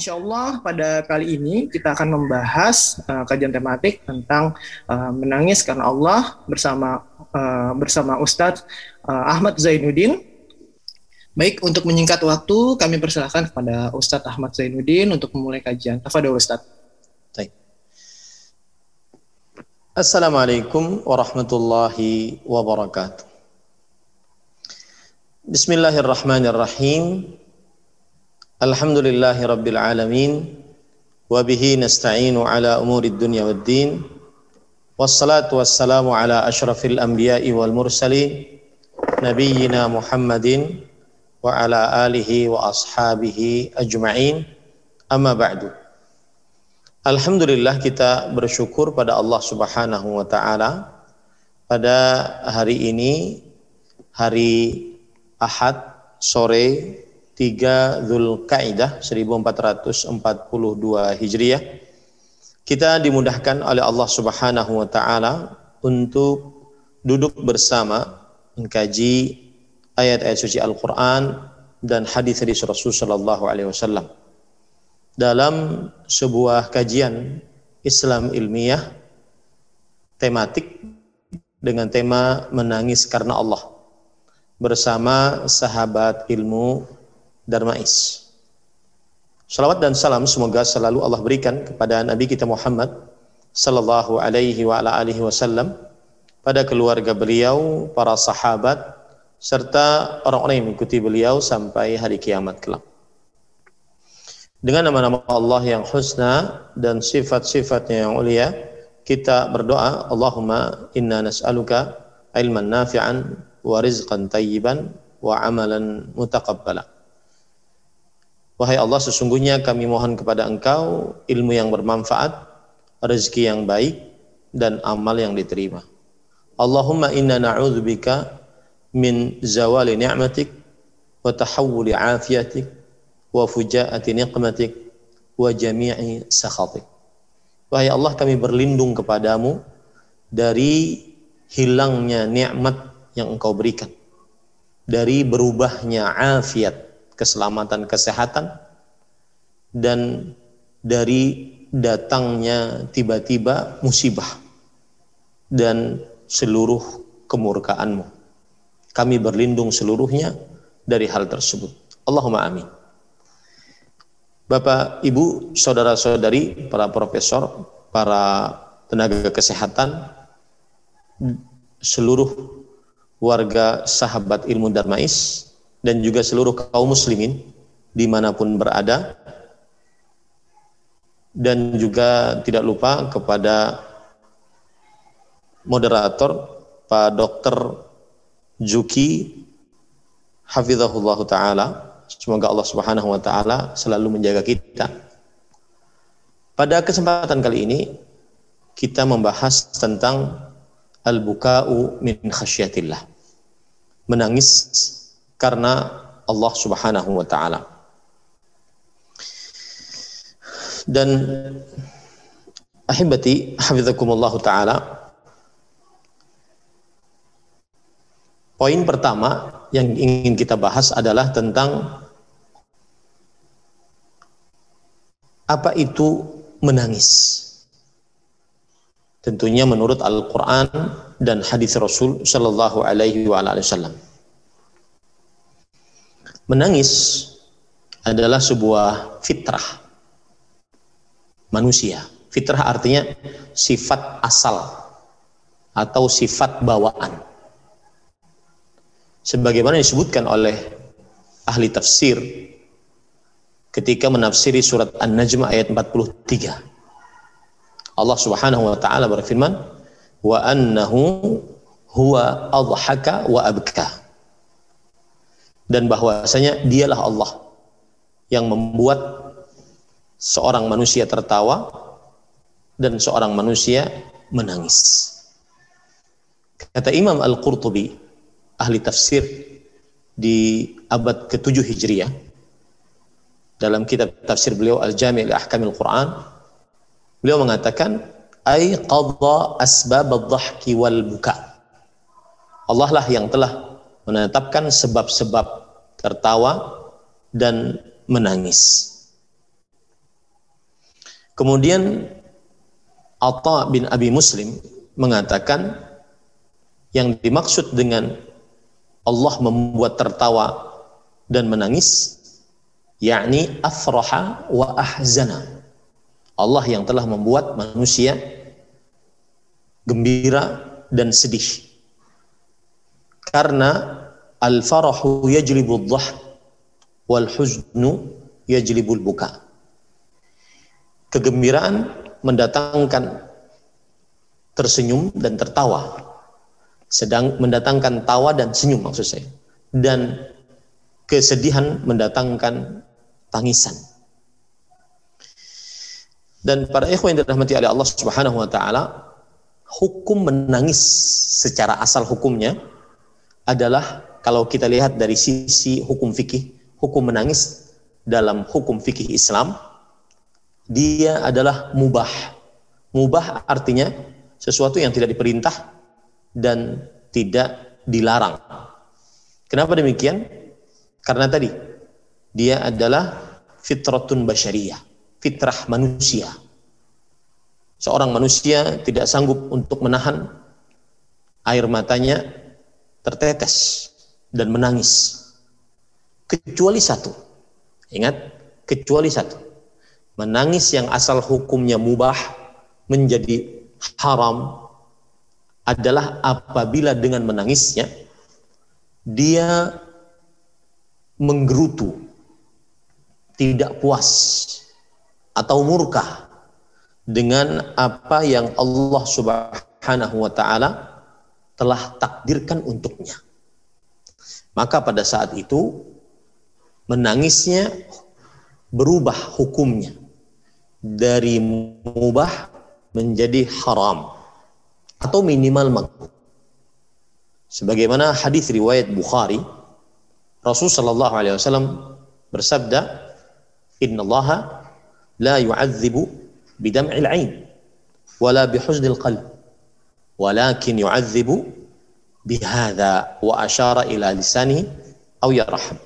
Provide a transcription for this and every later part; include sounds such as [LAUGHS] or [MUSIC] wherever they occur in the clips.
Insya Allah pada kali ini kita akan membahas uh, kajian tematik tentang uh, menangis karena Allah bersama uh, bersama Ustadz uh, Ahmad Zainuddin. Baik, untuk menyingkat waktu, kami persilahkan kepada Ustadz Ahmad Zainuddin untuk memulai kajian. Tafadol Ustadz. Baik. Assalamualaikum warahmatullahi wabarakatuh. Bismillahirrahmanirrahim. الحمد لله رب العالمين وبه نستعين على امور الدنيا والدين والصلاه والسلام على اشرف الانبياء والمرسلين نبينا محمد وعلى اله واصحابه اجمعين اما بعد الحمد لله kita bersyukur pada Allah Subhanahu wa taala. Pada hari ini hari Ahad sore 3 Zulkaidah 1442 Hijriah. Kita dimudahkan oleh Allah Subhanahu wa taala untuk duduk bersama mengkaji ayat-ayat suci Al-Qur'an dan hadis-hadis Rasul sallallahu alaihi wasallam. Dalam sebuah kajian Islam ilmiah tematik dengan tema menangis karena Allah bersama sahabat ilmu Darmais. Salawat dan salam semoga selalu Allah berikan kepada Nabi kita Muhammad sallallahu alaihi wa ala alihi wasallam pada keluarga beliau, para sahabat serta orang-orang yang mengikuti beliau sampai hari kiamat kelak. Dengan nama-nama Allah yang husna dan sifat-sifatnya yang mulia, kita berdoa, Allahumma inna nas'aluka ilman nafi'an wa rizqan tayyiban wa amalan mutaqabbala. Wahai Allah, sesungguhnya kami mohon kepada Engkau ilmu yang bermanfaat, rezeki yang baik, dan amal yang diterima. Allahumma inna na'udzubika min zawali ni'matik wa tahawuli afiatik wa fujaati niqmatik wa jami'i sakhatik. Wahai Allah, kami berlindung kepadamu dari hilangnya nikmat yang Engkau berikan, dari berubahnya afiat keselamatan kesehatan dan dari datangnya tiba-tiba musibah dan seluruh kemurkaanmu. Kami berlindung seluruhnya dari hal tersebut. Allahumma amin. Bapak, Ibu, saudara-saudari, para profesor, para tenaga kesehatan, seluruh warga sahabat ilmu Darmais dan juga seluruh kaum muslimin di mana pun berada. Dan juga tidak lupa kepada moderator Pak Dr. Juki Hafizahullah Ta'ala. Semoga Allah Subhanahu Wa Ta'ala selalu menjaga kita. Pada kesempatan kali ini kita membahas tentang al-buka'u min khasyatillah. Menangis karena Allah Subhanahu wa taala. Dan ahibati hafizakumullah taala Poin pertama yang ingin kita bahas adalah tentang apa itu menangis. Tentunya menurut Al-Qur'an dan hadis Rasul sallallahu alaihi wasallam. Menangis adalah sebuah fitrah manusia. Fitrah artinya sifat asal atau sifat bawaan. Sebagaimana disebutkan oleh ahli tafsir ketika menafsiri surat An-Najm ayat 43. Allah Subhanahu wa taala berfirman, "Wa annahu huwa adhaka wa abka." Dan bahwasanya dialah Allah yang membuat seorang manusia tertawa dan seorang manusia menangis. Kata Imam Al-Qurtubi ahli tafsir di abad ke-7 Hijriah dalam kitab tafsir beliau Al-Jami' li Ahkamil Quran beliau mengatakan ay qadha asbab ad-dhahki wal buka Allah lah yang telah menetapkan sebab-sebab tertawa dan menangis. Kemudian Atta bin Abi Muslim mengatakan yang dimaksud dengan Allah membuat tertawa dan menangis yakni afraha wa ahzana. Allah yang telah membuat manusia gembira dan sedih. Karena al-farahu yajlibu dhah wal huznu yajlibu buka kegembiraan mendatangkan tersenyum dan tertawa. Sedang mendatangkan tawa dan senyum maksud saya. Dan kesedihan mendatangkan tangisan. Dan para ikhwan yang dirahmati oleh Allah Subhanahu wa taala hukum menangis secara asal hukumnya adalah kalau kita lihat dari sisi hukum fikih hukum menangis dalam hukum fikih Islam dia adalah mubah mubah artinya sesuatu yang tidak diperintah dan tidak dilarang. Kenapa demikian? Karena tadi dia adalah fitratun basyariyah, fitrah manusia. Seorang manusia tidak sanggup untuk menahan air matanya tertetes dan menangis. Kecuali satu. Ingat, kecuali satu. Menangis yang asal hukumnya mubah menjadi haram adalah apabila dengan menangisnya dia menggerutu, tidak puas atau murka dengan apa yang Allah Subhanahu wa taala telah takdirkan untuknya. Maka pada saat itu menangisnya berubah hukumnya dari mubah menjadi haram atau minimal makruh. Sebagaimana hadis riwayat Bukhari, Rasul sallallahu alaihi wasallam bersabda, "Inna Allah la yu'adzibu bidam'il 'ain wala bihuznil qalb, walakin yu'adzibu bihadza wa asyara ila lisanihi aw yarham."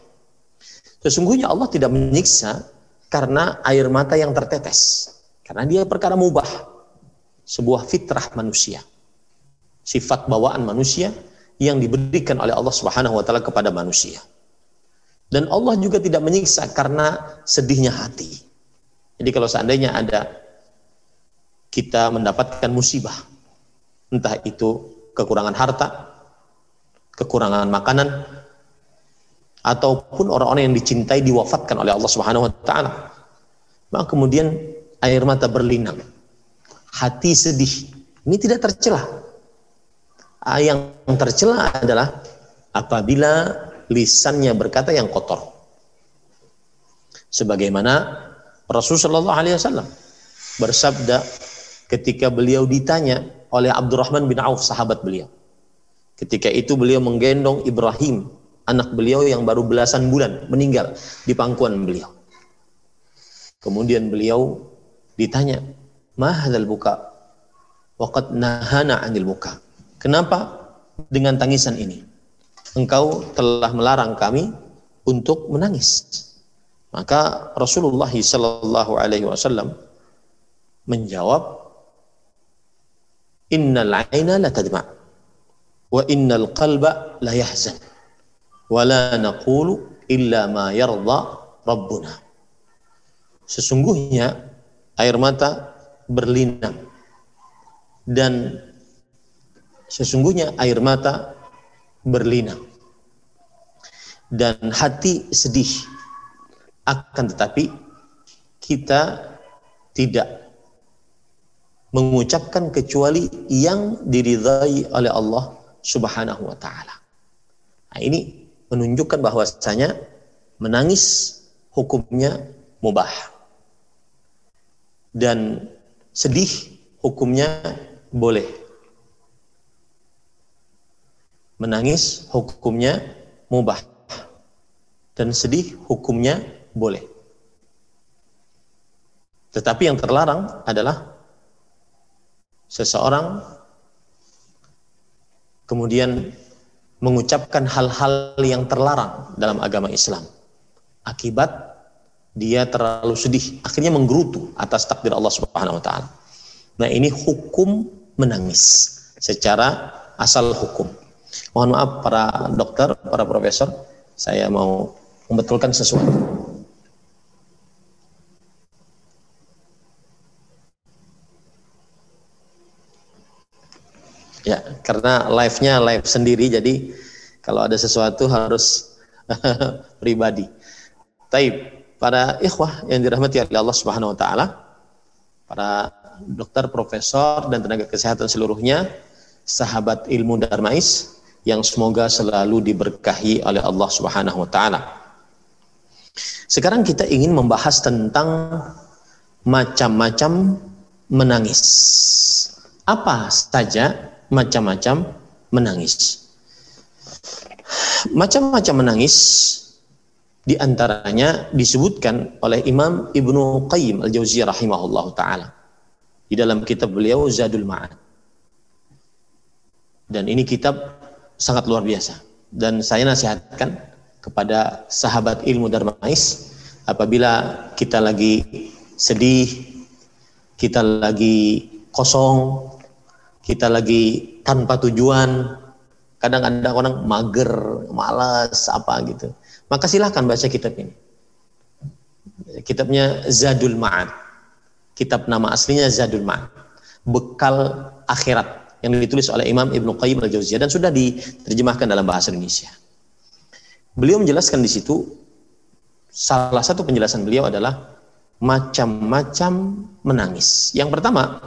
Sesungguhnya Allah tidak menyiksa karena air mata yang tertetes. Karena dia perkara mubah. Sebuah fitrah manusia sifat bawaan manusia yang diberikan oleh Allah Subhanahu wa taala kepada manusia. Dan Allah juga tidak menyiksa karena sedihnya hati. Jadi kalau seandainya ada kita mendapatkan musibah, entah itu kekurangan harta, kekurangan makanan, ataupun orang-orang yang dicintai diwafatkan oleh Allah Subhanahu wa taala. Maka kemudian air mata berlinang. Hati sedih. Ini tidak tercelah Ah, yang tercela adalah apabila lisannya berkata yang kotor. Sebagaimana Rasulullah SAW bersabda ketika beliau ditanya oleh Abdurrahman bin Auf sahabat beliau. Ketika itu beliau menggendong Ibrahim, anak beliau yang baru belasan bulan meninggal di pangkuan beliau. Kemudian beliau ditanya, "Mahadzal buka?" Waqad nahana 'anil buka. Kenapa dengan tangisan ini? Engkau telah melarang kami untuk menangis. Maka Rasulullah sallallahu alaihi wasallam menjawab, "Innal 'aina la wa innal qalba la yahzan wa la naqulu illa ma yarda rabbuna." Sesungguhnya air mata berlinang dan Sesungguhnya air mata berlinang dan hati sedih. Akan tetapi kita tidak mengucapkan kecuali yang diridhai oleh Allah Subhanahu wa taala. Nah, ini menunjukkan bahwasanya menangis hukumnya mubah. Dan sedih hukumnya boleh Menangis hukumnya mubah dan sedih hukumnya boleh. Tetapi yang terlarang adalah seseorang kemudian mengucapkan hal-hal yang terlarang dalam agama Islam. Akibat dia terlalu sedih, akhirnya menggerutu atas takdir Allah Subhanahu wa taala. Nah, ini hukum menangis secara asal hukum. Mohon maaf para dokter, para profesor, saya mau membetulkan sesuatu. Ya, karena live-nya live sendiri, jadi kalau ada sesuatu harus [LAUGHS] pribadi. Taib, para ikhwah yang dirahmati oleh Allah Subhanahu wa taala, para dokter, profesor dan tenaga kesehatan seluruhnya, sahabat ilmu Darmais yang semoga selalu diberkahi oleh Allah Subhanahu wa taala. Sekarang kita ingin membahas tentang macam-macam menangis. Apa saja macam-macam menangis? Macam-macam menangis di antaranya disebutkan oleh Imam Ibnu Qayyim Al-Jauziyah rahimahullah taala di dalam kitab beliau Zadul Ma'ad. Dan ini kitab sangat luar biasa dan saya nasihatkan kepada sahabat ilmu Darmais apabila kita lagi sedih, kita lagi kosong, kita lagi tanpa tujuan, kadang ada orang mager, malas apa gitu. Maka silahkan baca kitab ini. Kitabnya Zadul Ma'ad. Kitab nama aslinya Zadul Ma'ad. Bekal akhirat yang ditulis oleh Imam Ibnu Qayyim al-Jauziyah dan sudah diterjemahkan dalam bahasa Indonesia. Beliau menjelaskan di situ salah satu penjelasan beliau adalah macam-macam menangis. Yang pertama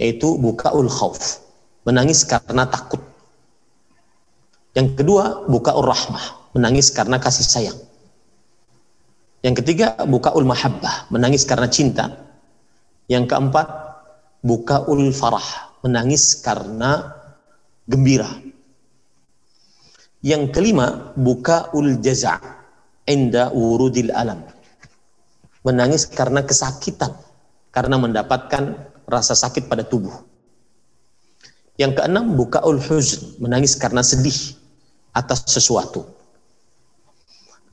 yaitu bukaul khauf, menangis karena takut. Yang kedua bukaul rahmah, menangis karena kasih sayang. Yang ketiga bukaul mahabbah, menangis karena cinta. Yang keempat bukaul farah, menangis karena gembira. Yang kelima, buka ul jaza' inda urudil alam. Menangis karena kesakitan, karena mendapatkan rasa sakit pada tubuh. Yang keenam, buka ul huzn, menangis karena sedih atas sesuatu.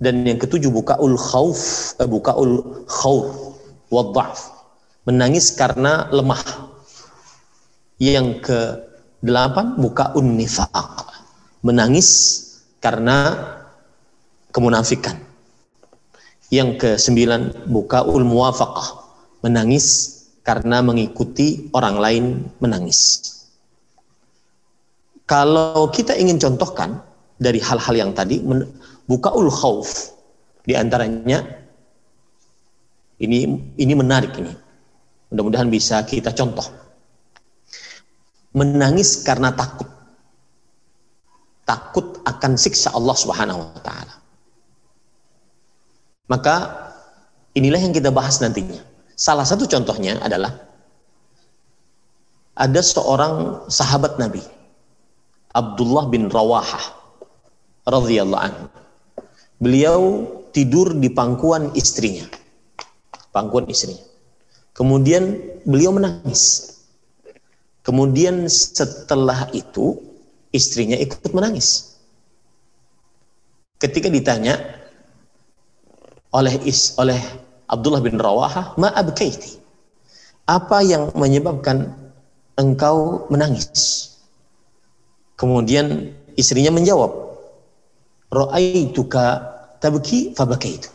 Dan yang ketujuh, buka ul khauf, eh, buka ul khawf, wadda'af, menangis karena lemah. Yang ke delapan, buka un nifaq, menangis karena kemunafikan. Yang ke sembilan, bukaul muwafaqah, menangis karena mengikuti orang lain menangis. Kalau kita ingin contohkan dari hal-hal yang tadi, bukaul khauf, di antaranya ini ini menarik ini. Mudah-mudahan bisa kita contoh. Menangis karena takut takut akan siksa Allah Subhanahu wa taala. Maka inilah yang kita bahas nantinya. Salah satu contohnya adalah ada seorang sahabat Nabi Abdullah bin Rawahah radhiyallahu anhu. Beliau tidur di pangkuan istrinya. Pangkuan istrinya. Kemudian beliau menangis. Kemudian setelah itu istrinya ikut menangis. Ketika ditanya oleh is, oleh Abdullah bin Rawaha, "Ma abkaiti?" Apa yang menyebabkan engkau menangis? Kemudian istrinya menjawab, "Ra'aituka tabki fabakaitu."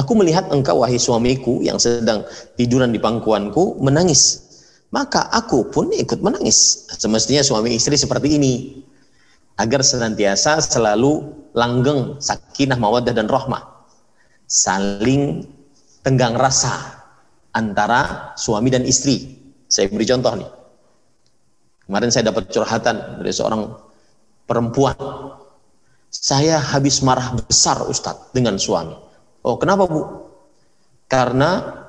Aku melihat engkau wahai suamiku yang sedang tiduran di pangkuanku menangis maka aku pun ikut menangis. Semestinya suami istri seperti ini agar senantiasa selalu langgeng sakinah mawaddah dan rahmah. Saling tenggang rasa antara suami dan istri. Saya beri contoh nih. Kemarin saya dapat curhatan dari seorang perempuan. Saya habis marah besar Ustadz dengan suami. Oh kenapa Bu? Karena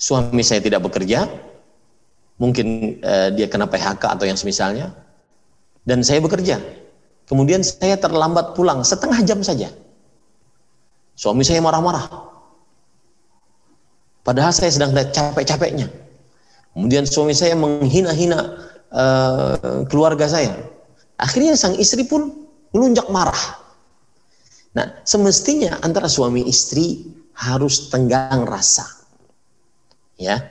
suami saya tidak bekerja, mungkin uh, dia kena PHK atau yang semisalnya dan saya bekerja Kemudian saya terlambat pulang setengah jam saja. Suami saya marah-marah. Padahal saya sedang capek-capeknya. Kemudian suami saya menghina-hina uh, keluarga saya. Akhirnya sang istri pun melunjak marah. Nah, semestinya antara suami istri harus tenggang rasa. Ya.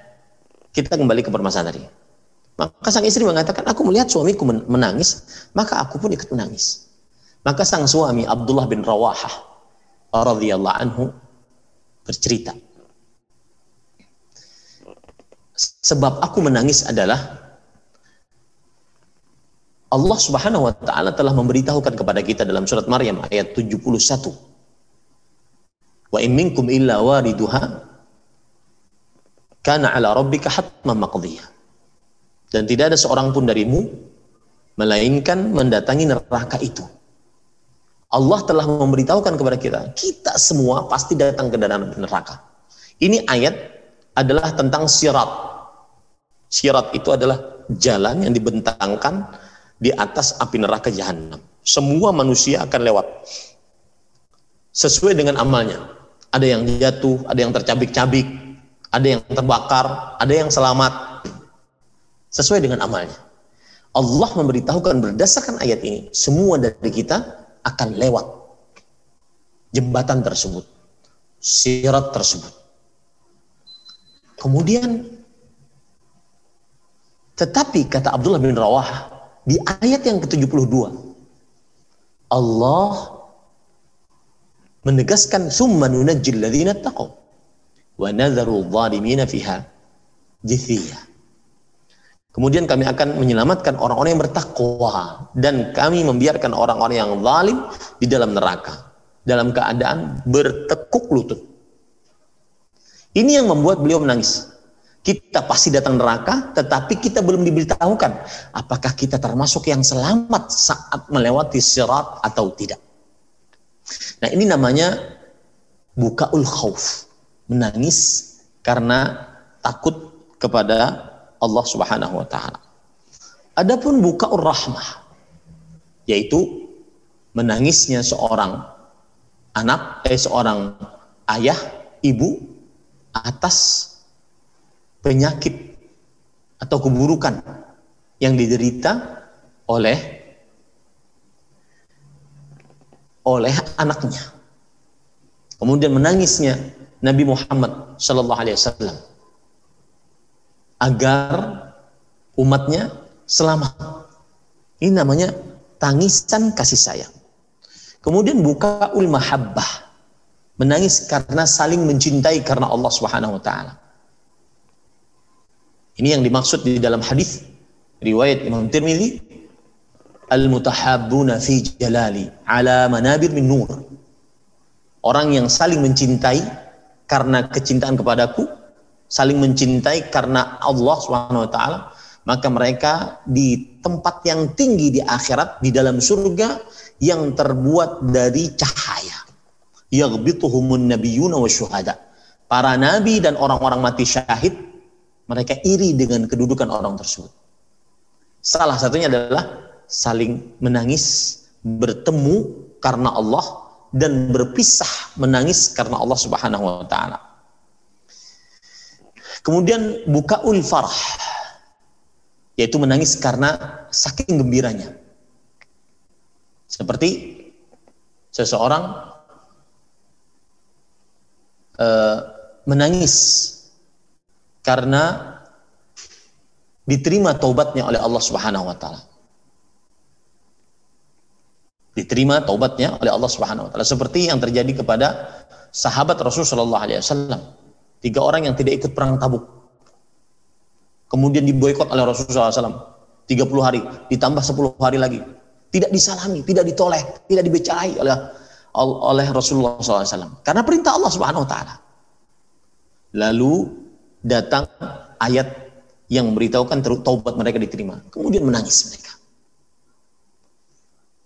Kita kembali ke permasalahan tadi. Maka sang istri mengatakan, aku melihat suamiku menangis, maka aku pun ikut menangis. Maka sang suami Abdullah bin Rawahah radhiyallahu anhu bercerita. Sebab aku menangis adalah Allah Subhanahu wa taala telah memberitahukan kepada kita dalam surat Maryam ayat 71. Wa in minkum illa wariduha kana ala rabbika hatman maqdiyah. Dan tidak ada seorang pun darimu melainkan mendatangi neraka itu. Allah telah memberitahukan kepada kita, kita semua pasti datang ke dalam neraka. Ini ayat adalah tentang sirat. Sirat itu adalah jalan yang dibentangkan di atas api neraka jahanam. Semua manusia akan lewat sesuai dengan amalnya. Ada yang jatuh, ada yang tercabik-cabik, ada yang terbakar, ada yang selamat sesuai dengan amalnya. Allah memberitahukan berdasarkan ayat ini, semua dari kita akan lewat jembatan tersebut, sirat tersebut. Kemudian, tetapi kata Abdullah bin Rawah, di ayat yang ke-72, Allah menegaskan summa nunajjil ladzina taqaw wa nadharu dhalimina fiha jithiya. Kemudian kami akan menyelamatkan orang-orang yang bertakwa dan kami membiarkan orang-orang yang zalim di dalam neraka dalam keadaan bertekuk lutut. Ini yang membuat beliau menangis. Kita pasti datang neraka, tetapi kita belum diberitahukan apakah kita termasuk yang selamat saat melewati sirat atau tidak. Nah ini namanya bukaul khauf, menangis karena takut kepada Allah Subhanahu wa taala. Adapun bukaur rahmah yaitu menangisnya seorang anak eh seorang ayah, ibu atas penyakit atau keburukan yang diderita oleh oleh anaknya. Kemudian menangisnya Nabi Muhammad Shallallahu Alaihi Wasallam agar umatnya selamat. Ini namanya tangisan kasih sayang. Kemudian buka ul mahabbah. Menangis karena saling mencintai karena Allah Subhanahu wa taala. Ini yang dimaksud di dalam hadis riwayat Imam Tirmidzi al-mutahabbuna fi jalali ala manabir min nur. Orang yang saling mencintai karena kecintaan kepadaku saling mencintai karena Allah Subhanahu wa taala, maka mereka di tempat yang tinggi di akhirat di dalam surga yang terbuat dari cahaya. Yaghbituhumun nabiyyuna wasyuhada. Para nabi dan orang-orang mati syahid mereka iri dengan kedudukan orang tersebut. Salah satunya adalah saling menangis, bertemu karena Allah dan berpisah menangis karena Allah Subhanahu wa taala. Kemudian buka farah, yaitu menangis karena saking gembiranya. Seperti seseorang uh, menangis karena diterima taubatnya oleh Allah Subhanahu wa taala. Diterima taubatnya oleh Allah Subhanahu wa taala seperti yang terjadi kepada sahabat Rasulullah sallallahu alaihi wasallam Tiga orang yang tidak ikut perang tabuk. Kemudian diboykot oleh Rasulullah SAW. 30 hari, ditambah 10 hari lagi. Tidak disalami, tidak ditoleh, tidak dibecai oleh oleh Rasulullah SAW. Karena perintah Allah Subhanahu Wa Taala. Lalu datang ayat yang memberitahukan taubat mereka diterima. Kemudian menangis mereka.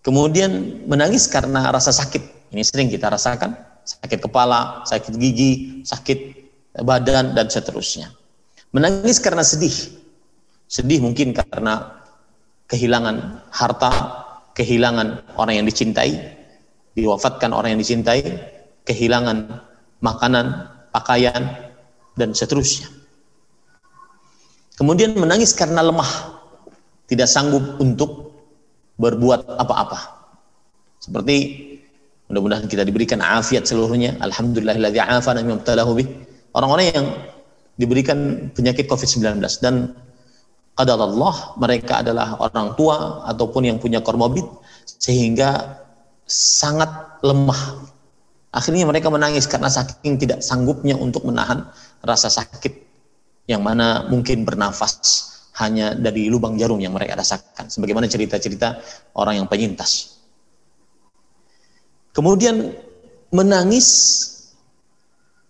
Kemudian menangis karena rasa sakit. Ini sering kita rasakan. Sakit kepala, sakit gigi, sakit badan dan seterusnya. Menangis karena sedih. Sedih mungkin karena kehilangan harta, kehilangan orang yang dicintai, diwafatkan orang yang dicintai, kehilangan makanan, pakaian, dan seterusnya. Kemudian menangis karena lemah, tidak sanggup untuk berbuat apa-apa. Seperti mudah-mudahan kita diberikan afiat seluruhnya. Alhamdulillahilladzi. Orang-orang yang diberikan penyakit COVID-19 dan kadar Allah mereka adalah orang tua ataupun yang punya komorbid sehingga sangat lemah. Akhirnya mereka menangis karena saking tidak sanggupnya untuk menahan rasa sakit yang mana mungkin bernafas hanya dari lubang jarum yang mereka rasakan. Sebagaimana cerita-cerita orang yang penyintas. Kemudian menangis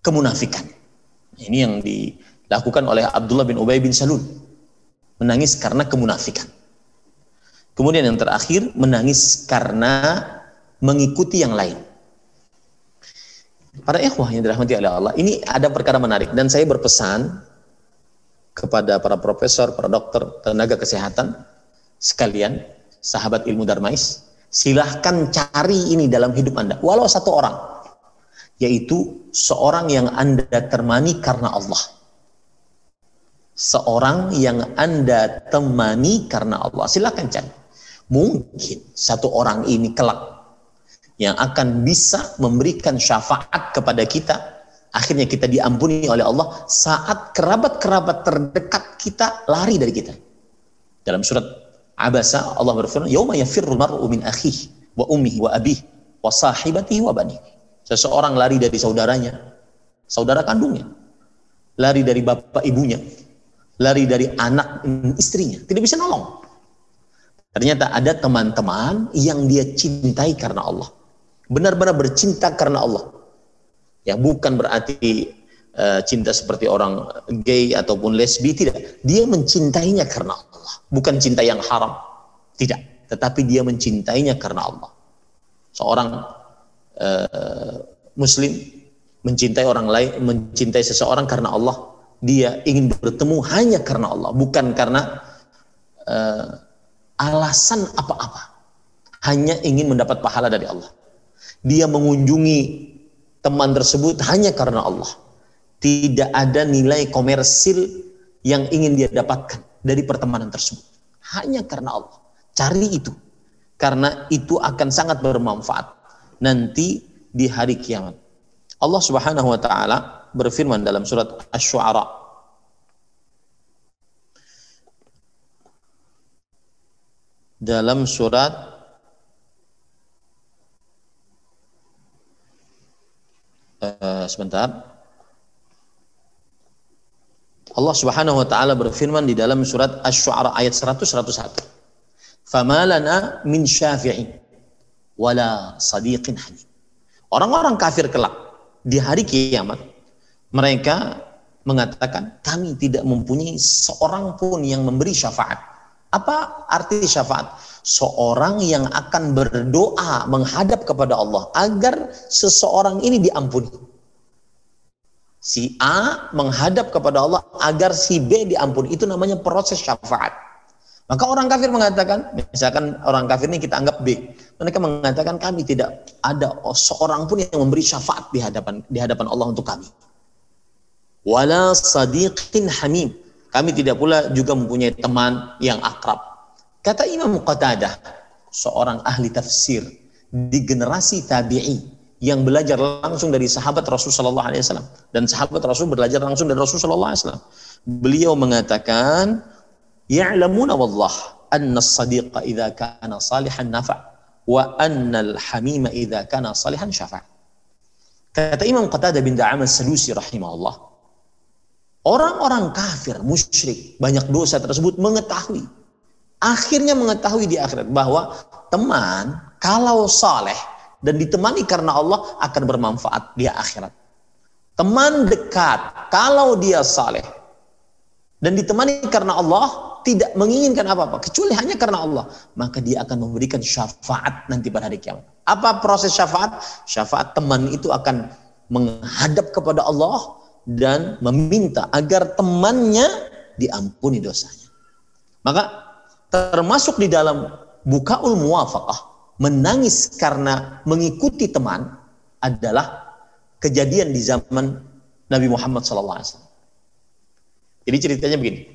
kemunafikan. Ini yang dilakukan oleh Abdullah bin Ubay bin Salul. Menangis karena kemunafikan. Kemudian yang terakhir menangis karena mengikuti yang lain. Para ikhwah yang dirahmati oleh Allah, ini ada perkara menarik dan saya berpesan kepada para profesor, para dokter, tenaga kesehatan sekalian, sahabat ilmu Darmais, silahkan cari ini dalam hidup Anda, walau satu orang yaitu seorang yang Anda temani karena Allah. Seorang yang Anda temani karena Allah. Silakan cari. Mungkin satu orang ini kelak yang akan bisa memberikan syafaat kepada kita. Akhirnya kita diampuni oleh Allah saat kerabat-kerabat terdekat kita lari dari kita. Dalam surat Abasa Allah berfirman, "Yauma yafirru mar'u min akhihi wa ummihi wa abihi wa sahibatihi wa banihi." Seseorang lari dari saudaranya, saudara kandungnya, lari dari bapak ibunya, lari dari anak istrinya, tidak bisa nolong. Ternyata ada teman-teman yang dia cintai karena Allah. Benar-benar bercinta karena Allah. Ya, bukan berarti uh, cinta seperti orang gay ataupun lesbi, tidak. Dia mencintainya karena Allah. Bukan cinta yang haram. Tidak. Tetapi dia mencintainya karena Allah. Seorang Eh, muslim mencintai orang lain, mencintai seseorang karena Allah, dia ingin bertemu hanya karena Allah, bukan karena uh, alasan apa-apa. Hanya ingin mendapat pahala dari Allah. Dia mengunjungi teman tersebut hanya karena Allah. Tidak ada nilai komersil yang ingin dia dapatkan dari pertemanan tersebut. Hanya karena Allah. Cari itu. Karena itu akan sangat bermanfaat nanti di hari kiamat. Allah Subhanahu wa taala berfirman dalam surat Asy-Syu'ara dalam surat uh, sebentar Allah Subhanahu wa taala berfirman di dalam surat Asy-Syu'ara ayat 100 101 Fama lana min syafi'in wala sadiqin hamid. Orang-orang kafir kelak di hari kiamat mereka mengatakan kami tidak mempunyai seorang pun yang memberi syafaat. Apa arti syafaat? Seorang yang akan berdoa menghadap kepada Allah agar seseorang ini diampuni. Si A menghadap kepada Allah agar si B diampuni. Itu namanya proses syafaat. Maka orang kafir mengatakan, misalkan orang kafir ini kita anggap B. Mereka mengatakan kami tidak ada seorang pun yang memberi syafaat di hadapan di hadapan Allah untuk kami. Wala sadiqin hamim. Kami tidak pula juga mempunyai teman yang akrab. Kata Imam Qatadah, seorang ahli tafsir di generasi tabi'i yang belajar langsung dari sahabat Rasulullah SAW dan sahabat Rasul belajar langsung dari Rasulullah SAW. Beliau mengatakan, ya'lamuna wallah anna as-sadiqa idza kana salihan nafa' wa anna al-hamima idza kana salihan syafa'. Kata Imam Qatadah bin Da'am as-Salusi rahimahullah, orang-orang kafir, musyrik, banyak dosa tersebut mengetahui. Akhirnya mengetahui di akhirat bahwa teman kalau saleh dan ditemani karena Allah akan bermanfaat di akhirat. Teman dekat kalau dia saleh dan ditemani karena Allah tidak menginginkan apa-apa kecuali hanya karena Allah, maka dia akan memberikan syafaat nanti pada hari kiamat. Apa proses syafaat? Syafaat teman itu akan menghadap kepada Allah dan meminta agar temannya diampuni dosanya. Maka termasuk di dalam bukaul muwafaqah, menangis karena mengikuti teman adalah kejadian di zaman Nabi Muhammad SAW. Jadi ceritanya begini,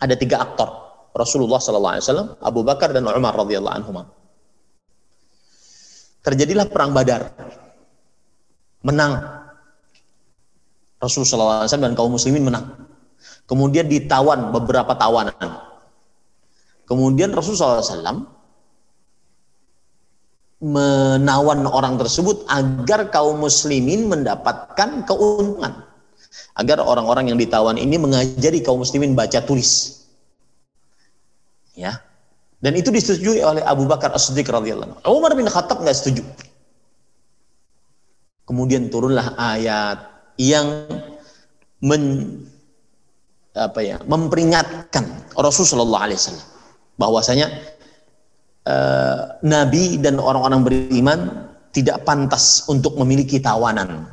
ada tiga aktor Rasulullah SAW, Abu Bakar dan Umar radhiyallahu anhu. Terjadilah perang Badar, menang. Rasulullah SAW dan kaum muslimin menang. Kemudian ditawan beberapa tawanan. Kemudian Rasulullah SAW menawan orang tersebut agar kaum muslimin mendapatkan keuntungan. Agar orang-orang yang ditawan ini mengajari kaum muslimin baca tulis. Ya. Dan itu disetujui oleh Abu Bakar As-Siddiq radhiyallahu anhu. Umar bin Khattab nggak setuju. Kemudian turunlah ayat yang men, apa ya, memperingatkan Rasulullah SAW bahwasanya eh, Nabi dan orang-orang beriman tidak pantas untuk memiliki tawanan.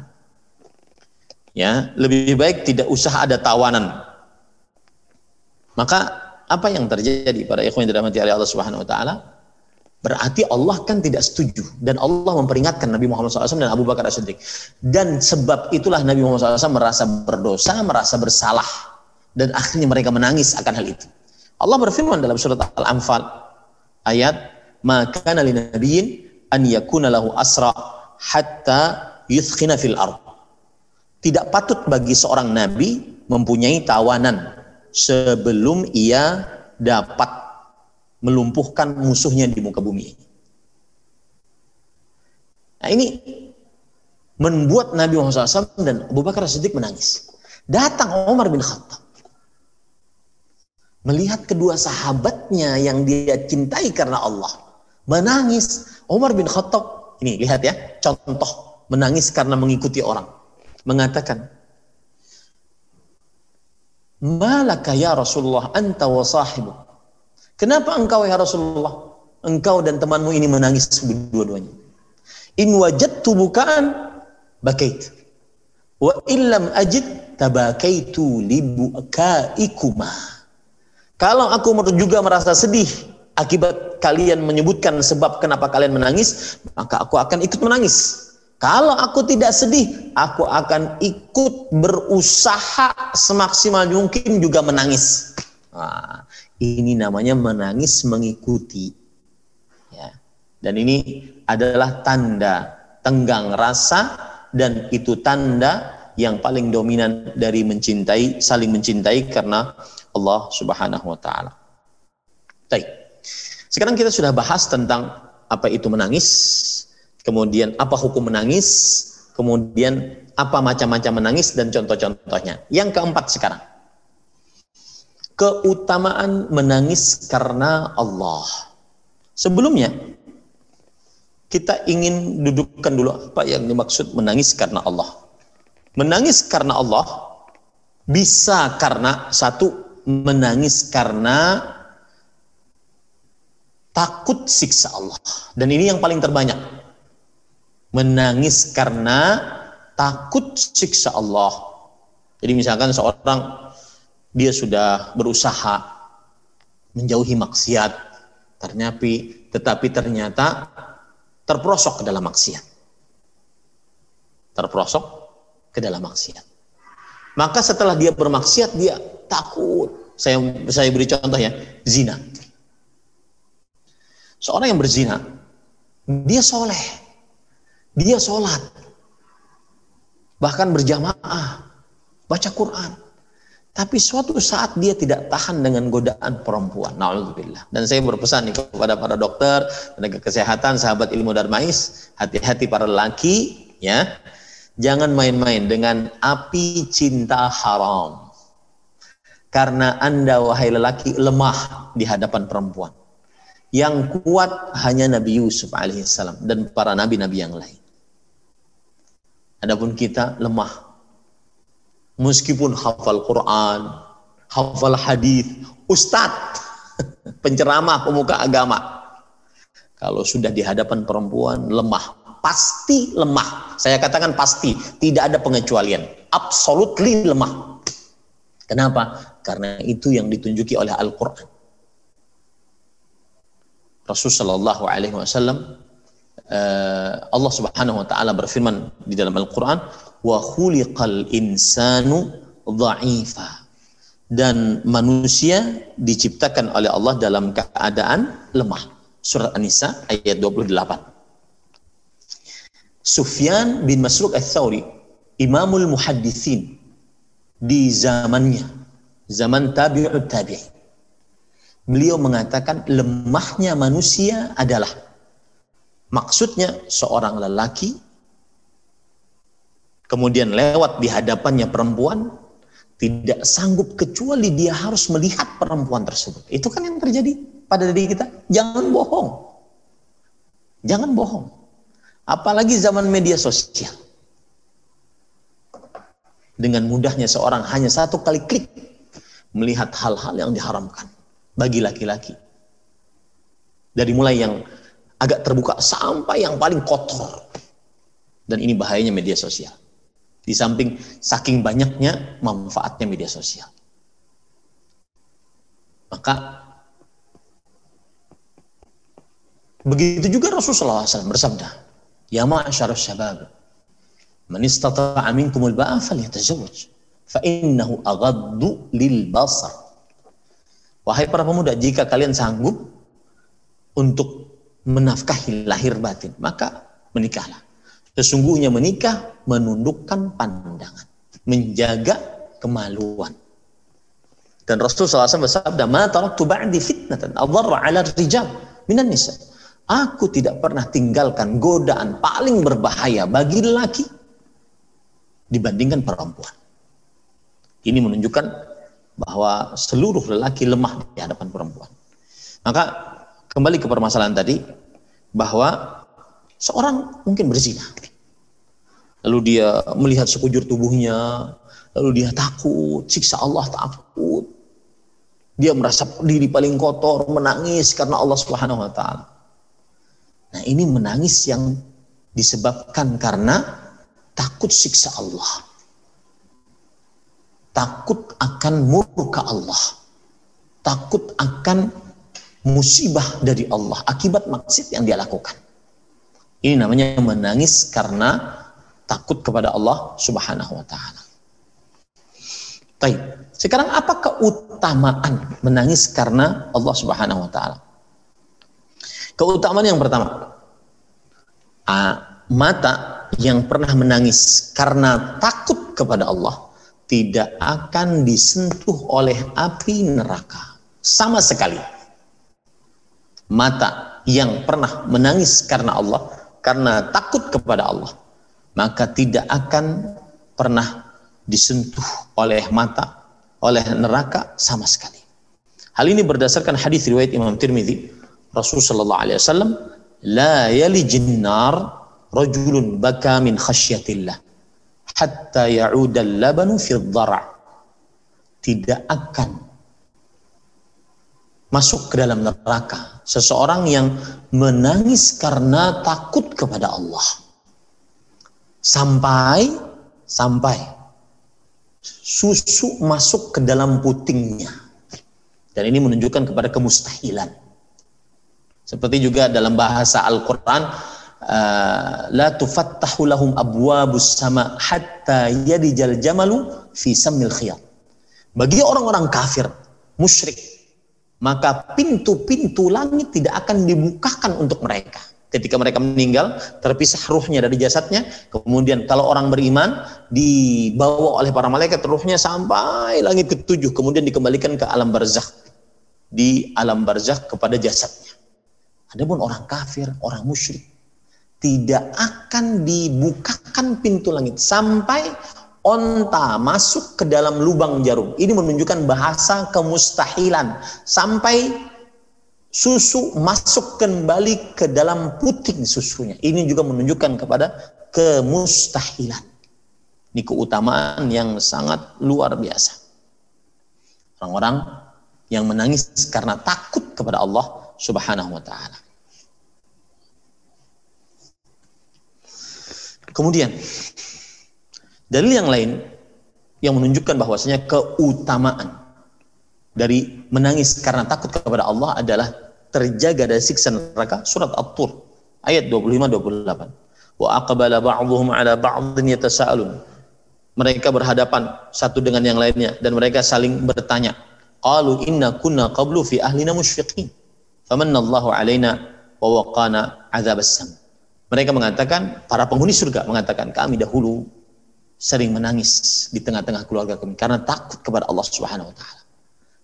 Ya, lebih baik tidak usah ada tawanan. Maka apa yang terjadi pada ikhwan dirahmati Allah Subhanahu wa taala? Berarti Allah kan tidak setuju dan Allah memperingatkan Nabi Muhammad SAW dan Abu Bakar As-Siddiq. Dan sebab itulah Nabi Muhammad SAW merasa berdosa, merasa bersalah dan akhirnya mereka menangis akan hal itu. Allah berfirman dalam surat Al-Anfal ayat maka nabi nabiyyin an yakuna lahu asra hatta yuthkhina fil ard. Tidak patut bagi seorang nabi mempunyai tawanan sebelum ia dapat melumpuhkan musuhnya di muka bumi. Nah ini membuat Nabi Muhammad SAW dan Abu Bakar Siddiq menangis. Datang Umar bin Khattab. Melihat kedua sahabatnya yang dia cintai karena Allah. Menangis. Umar bin Khattab. Ini lihat ya. Contoh. Menangis karena mengikuti orang. Mengatakan. Malaka ya Rasulullah anta wa sahibu. Kenapa engkau ya Rasulullah? Engkau dan temanmu ini menangis dua-duanya. In wajadtu bukaan bakait. Wa illam ajid tabakaitu li bukaikuma. Kalau aku juga merasa sedih akibat kalian menyebutkan sebab kenapa kalian menangis, maka aku akan ikut menangis. Kalau aku tidak sedih, aku akan ikut berusaha semaksimal mungkin juga menangis. Nah, ini namanya menangis mengikuti. Ya. Dan ini adalah tanda tenggang rasa dan itu tanda yang paling dominan dari mencintai, saling mencintai karena Allah Subhanahu wa taala. Baik. Sekarang kita sudah bahas tentang apa itu menangis, kemudian apa hukum menangis, kemudian apa macam-macam menangis dan contoh-contohnya. Yang keempat sekarang. Keutamaan menangis karena Allah. Sebelumnya kita ingin dudukkan dulu apa yang dimaksud menangis karena Allah. Menangis karena Allah bisa karena satu menangis karena takut siksa Allah. Dan ini yang paling terbanyak menangis karena takut siksa Allah. Jadi misalkan seorang dia sudah berusaha menjauhi maksiat, ternyata tetapi ternyata terprosok ke dalam maksiat. Terprosok ke dalam maksiat. Maka setelah dia bermaksiat dia takut. Saya saya beri contoh ya, zina. Seorang yang berzina, dia soleh, dia sholat. Bahkan berjamaah. Baca Quran. Tapi suatu saat dia tidak tahan dengan godaan perempuan. Na'udzubillah. Dan saya berpesan nih kepada para dokter, tenaga kesehatan, sahabat ilmu darmais, hati-hati para laki, ya. Jangan main-main dengan api cinta haram. Karena Anda wahai lelaki lemah di hadapan perempuan. Yang kuat hanya Nabi Yusuf alaihissalam dan para nabi-nabi yang lain. Adapun kita lemah. Meskipun hafal Quran, hafal hadis, ustadz, [LAUGHS] penceramah, pemuka agama. Kalau sudah di hadapan perempuan lemah, pasti lemah. Saya katakan pasti, tidak ada pengecualian. Absolutely lemah. Kenapa? Karena itu yang ditunjuki oleh Al-Quran. Rasulullah Shallallahu Alaihi Wasallam eh, Allah Subhanahu Wa Taala berfirman di dalam Al-Quran wa khuliqal insanu dha'ifa dan manusia diciptakan oleh Allah dalam keadaan lemah. Surat An-Nisa ayat 28. Sufyan bin Masruq al-Thawri, imamul muhaddithin di zamannya, zaman tabi'ut tabi'in. Beliau mengatakan lemahnya manusia adalah maksudnya seorang lelaki kemudian lewat di hadapannya perempuan tidak sanggup kecuali dia harus melihat perempuan tersebut. Itu kan yang terjadi pada diri kita. Jangan bohong. Jangan bohong. Apalagi zaman media sosial. Dengan mudahnya seorang hanya satu kali klik melihat hal-hal yang diharamkan bagi laki-laki. Dari mulai yang agak terbuka sampai yang paling kotor. Dan ini bahayanya media sosial. Di samping saking banyaknya manfaatnya media sosial. Maka begitu juga Rasulullah SAW bersabda, Ya ma'asyar syabab, man istata'a minkumul ba'a falyatazawwaj, fa innahu aghaddu lil basar. Wahai para pemuda, jika kalian sanggup untuk menafkahi lahir batin, maka menikahlah. Sesungguhnya menikah menundukkan pandangan, menjaga kemaluan. Dan Rasul SAW bersabda, "Ma taraktu ba'di fitnatan adharra 'ala rijal minan nisa." Aku tidak pernah tinggalkan godaan paling berbahaya bagi lelaki dibandingkan perempuan. Ini menunjukkan bahwa seluruh lelaki lemah di hadapan perempuan. Maka kembali ke permasalahan tadi bahwa seorang mungkin berzina lalu dia melihat sekujur tubuhnya, lalu dia takut, siksa Allah takut. Dia merasa diri paling kotor, menangis karena Allah Subhanahu wa taala. Nah, ini menangis yang disebabkan karena takut siksa Allah. Takut akan murka Allah. Takut akan musibah dari Allah akibat maksud yang dia lakukan. Ini namanya menangis karena takut kepada Allah Subhanahu wa taala. Baik. Sekarang apa keutamaan menangis karena Allah Subhanahu wa taala? Keutamaan yang pertama, mata yang pernah menangis karena takut kepada Allah tidak akan disentuh oleh api neraka sama sekali. Mata yang pernah menangis karena Allah karena takut kepada Allah maka tidak akan pernah disentuh oleh mata oleh neraka sama sekali. Hal ini berdasarkan hadis riwayat Imam Tirmidzi, Rasulullah sallallahu alaihi wasallam, "La yalijin nar rajulun baka min khasyatillah hatta ya'ud al-labanu fi dhara'." Tidak akan masuk ke dalam neraka seseorang yang menangis karena takut kepada Allah sampai sampai susu masuk ke dalam putingnya. Dan ini menunjukkan kepada kemustahilan. Seperti juga dalam bahasa Al-Qur'an uh, la tufattahu lahum abwabus sama hatta yadijal jamalu fi samil khiyat. Bagi orang-orang kafir, musyrik, maka pintu-pintu langit tidak akan dibukakan untuk mereka. Ketika mereka meninggal terpisah ruhnya dari jasadnya. Kemudian kalau orang beriman dibawa oleh para malaikat ruhnya sampai langit ketujuh. Kemudian dikembalikan ke alam barzakh. Di alam barzakh kepada jasadnya. Adapun orang kafir orang musyrik tidak akan dibukakan pintu langit sampai onta masuk ke dalam lubang jarum ini menunjukkan bahasa kemustahilan sampai susu masuk kembali ke dalam puting susunya. Ini juga menunjukkan kepada kemustahilan. Ini keutamaan yang sangat luar biasa. Orang-orang yang menangis karena takut kepada Allah Subhanahu wa taala. Kemudian dalil yang lain yang menunjukkan bahwasanya keutamaan dari menangis karena takut kepada Allah adalah terjaga dari siksa neraka surat At-Tur ayat 25 28. Wa aqbala ba'dhum 'ala ba'dhin yatasaalun. Mereka berhadapan satu dengan yang lainnya dan mereka saling bertanya. Qalu inna kunna qablu fi ahlina musyfiqin. Famanna Allahu 'alaina wa waqana 'adzabas. Mereka mengatakan, para penghuni surga mengatakan, kami dahulu sering menangis di tengah-tengah keluarga kami karena takut kepada Allah Subhanahu wa taala.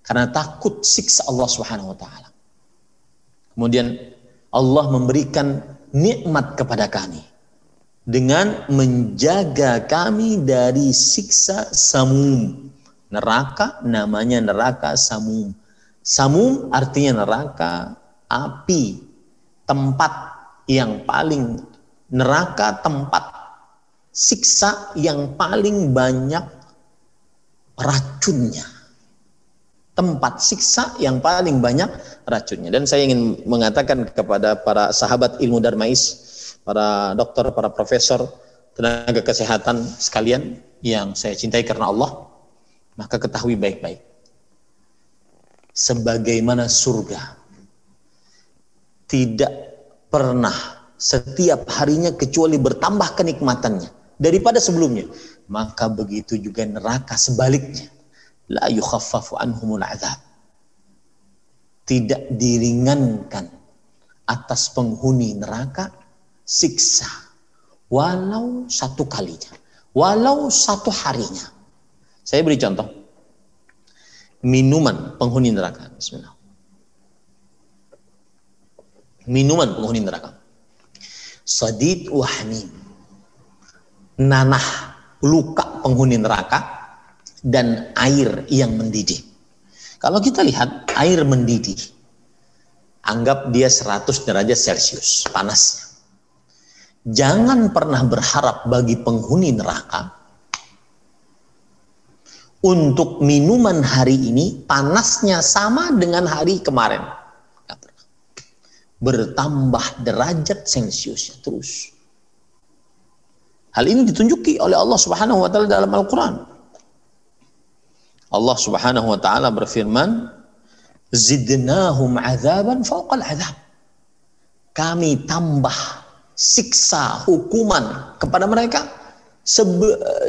Karena takut siksa Allah Subhanahu wa taala. Kemudian Allah memberikan nikmat kepada kami dengan menjaga kami dari siksa samum. Neraka namanya neraka samum. Samum artinya neraka api, tempat yang paling neraka tempat siksa yang paling banyak racunnya. Tempat siksa yang paling banyak racunnya. Dan saya ingin mengatakan kepada para sahabat ilmu darmais, para dokter, para profesor, tenaga kesehatan sekalian yang saya cintai karena Allah, maka ketahui baik-baik. Sebagaimana surga tidak pernah setiap harinya kecuali bertambah kenikmatannya daripada sebelumnya. Maka begitu juga neraka sebaliknya. La yukhaffafu anhumul azab. Tidak diringankan atas penghuni neraka siksa. Walau satu kalinya. Walau satu harinya. Saya beri contoh. Minuman penghuni neraka. Bismillah minuman penghuni neraka. Sadid wahmi. Nanah luka penghuni neraka dan air yang mendidih. Kalau kita lihat air mendidih, anggap dia 100 derajat Celcius panasnya. Jangan pernah berharap bagi penghuni neraka untuk minuman hari ini panasnya sama dengan hari kemarin bertambah derajat Celsiusnya terus. Hal ini ditunjuki oleh Allah Subhanahu wa taala dalam Al-Qur'an. Allah Subhanahu wa taala berfirman, "Zidnahum 'adzaban fawqal 'adzab." Kami tambah siksa hukuman kepada mereka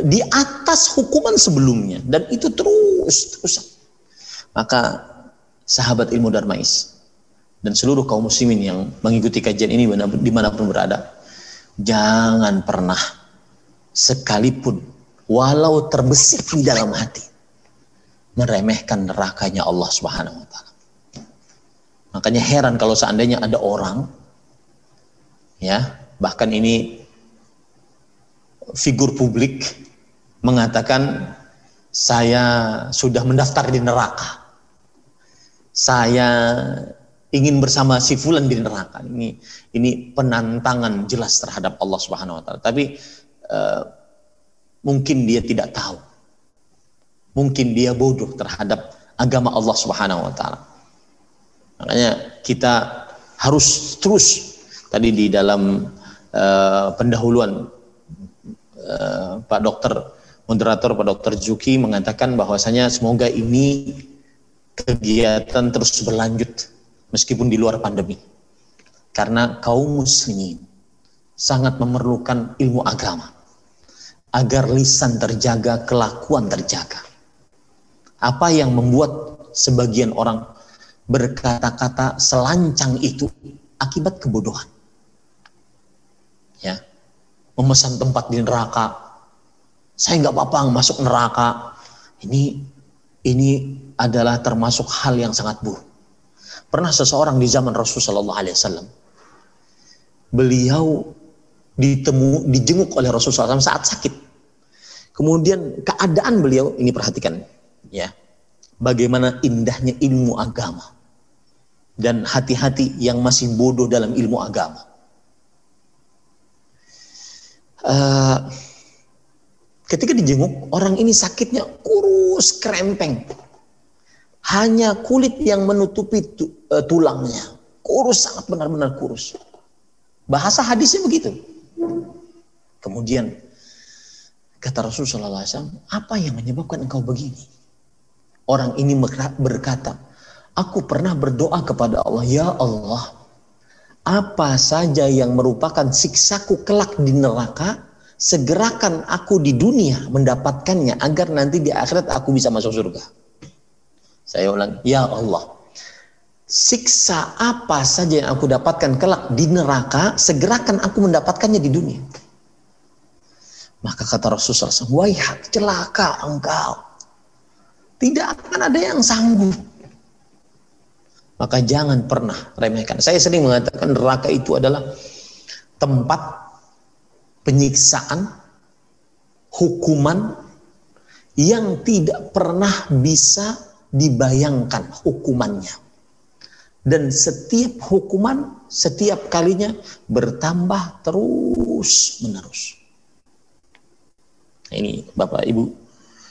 di atas hukuman sebelumnya dan itu terus terus maka sahabat ilmu darmais dan seluruh kaum muslimin yang mengikuti kajian ini di mana pun berada jangan pernah sekalipun walau terbesit di dalam hati meremehkan nerakanya Allah Subhanahu wa taala. Makanya heran kalau seandainya ada orang ya, bahkan ini figur publik mengatakan saya sudah mendaftar di neraka. Saya ingin bersama si fulan di neraka. Ini ini penantangan jelas terhadap Allah Subhanahu wa taala. Tapi uh, mungkin dia tidak tahu. Mungkin dia bodoh terhadap agama Allah Subhanahu wa taala. Makanya kita harus terus tadi di dalam uh, pendahuluan uh, Pak Dokter moderator Pak Dokter Juki mengatakan bahwasanya semoga ini kegiatan terus berlanjut meskipun di luar pandemi. Karena kaum muslimin sangat memerlukan ilmu agama agar lisan terjaga, kelakuan terjaga. Apa yang membuat sebagian orang berkata-kata selancang itu akibat kebodohan. Ya, memesan tempat di neraka. Saya nggak apa-apa masuk neraka. Ini ini adalah termasuk hal yang sangat buruk. Pernah seseorang di zaman Rasulullah SAW, beliau ditemu, dijenguk oleh Rasulullah SAW saat sakit. Kemudian keadaan beliau, ini perhatikan ya, bagaimana indahnya ilmu agama dan hati-hati yang masih bodoh dalam ilmu agama. Uh, ketika dijenguk, orang ini sakitnya kurus, krempeng hanya kulit yang menutupi e, tulangnya. Kurus, sangat benar-benar kurus. Bahasa hadisnya begitu. Kemudian kata Rasulullah SAW, apa yang menyebabkan engkau begini? Orang ini berkata, Aku pernah berdoa kepada Allah, ya Allah, apa saja yang merupakan siksaku kelak di neraka, segerakan aku di dunia mendapatkannya agar nanti di akhirat aku bisa masuk surga. Saya ulang, ya Allah, siksa apa saja yang aku dapatkan kelak di neraka, segerakan aku mendapatkannya di dunia. Maka kata Rasulullah SAW, waihat celaka engkau. Tidak akan ada yang sanggup. Maka jangan pernah remehkan. Saya sering mengatakan neraka itu adalah tempat penyiksaan, hukuman yang tidak pernah bisa dibayangkan hukumannya. Dan setiap hukuman, setiap kalinya bertambah terus menerus. Ini Bapak Ibu,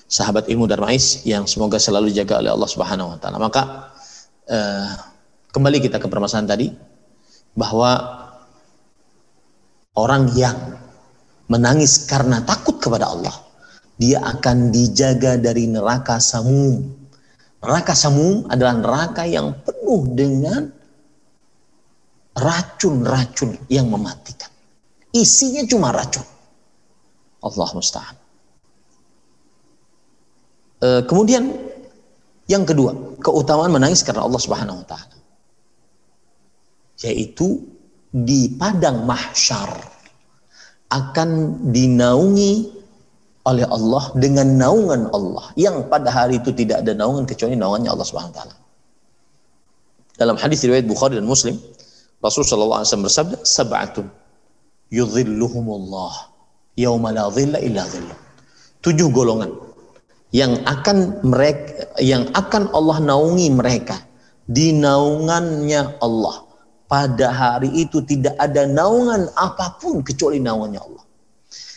sahabat ilmu Darmais yang semoga selalu jaga oleh Allah Subhanahu wa taala. Maka uh, kembali kita ke permasalahan tadi bahwa orang yang menangis karena takut kepada Allah, dia akan dijaga dari neraka samum. Neraka samum adalah neraka yang penuh dengan racun-racun yang mematikan. Isinya cuma racun. Allah musta'an. E, kemudian yang kedua, keutamaan menangis karena Allah Subhanahu wa taala. Yaitu di padang mahsyar akan dinaungi oleh Allah dengan naungan Allah yang pada hari itu tidak ada naungan kecuali naungannya Allah Subhanahu wa taala. Dalam hadis riwayat Bukhari dan Muslim, Rasul sallallahu alaihi wasallam bersabda, "Sab'atun yudhilluhumullah yauma la dhilla illa dhilluh." Tujuh golongan yang akan mereka yang akan Allah naungi mereka. Di naungannya Allah. Pada hari itu tidak ada naungan apa pun kecuali naungannya Allah.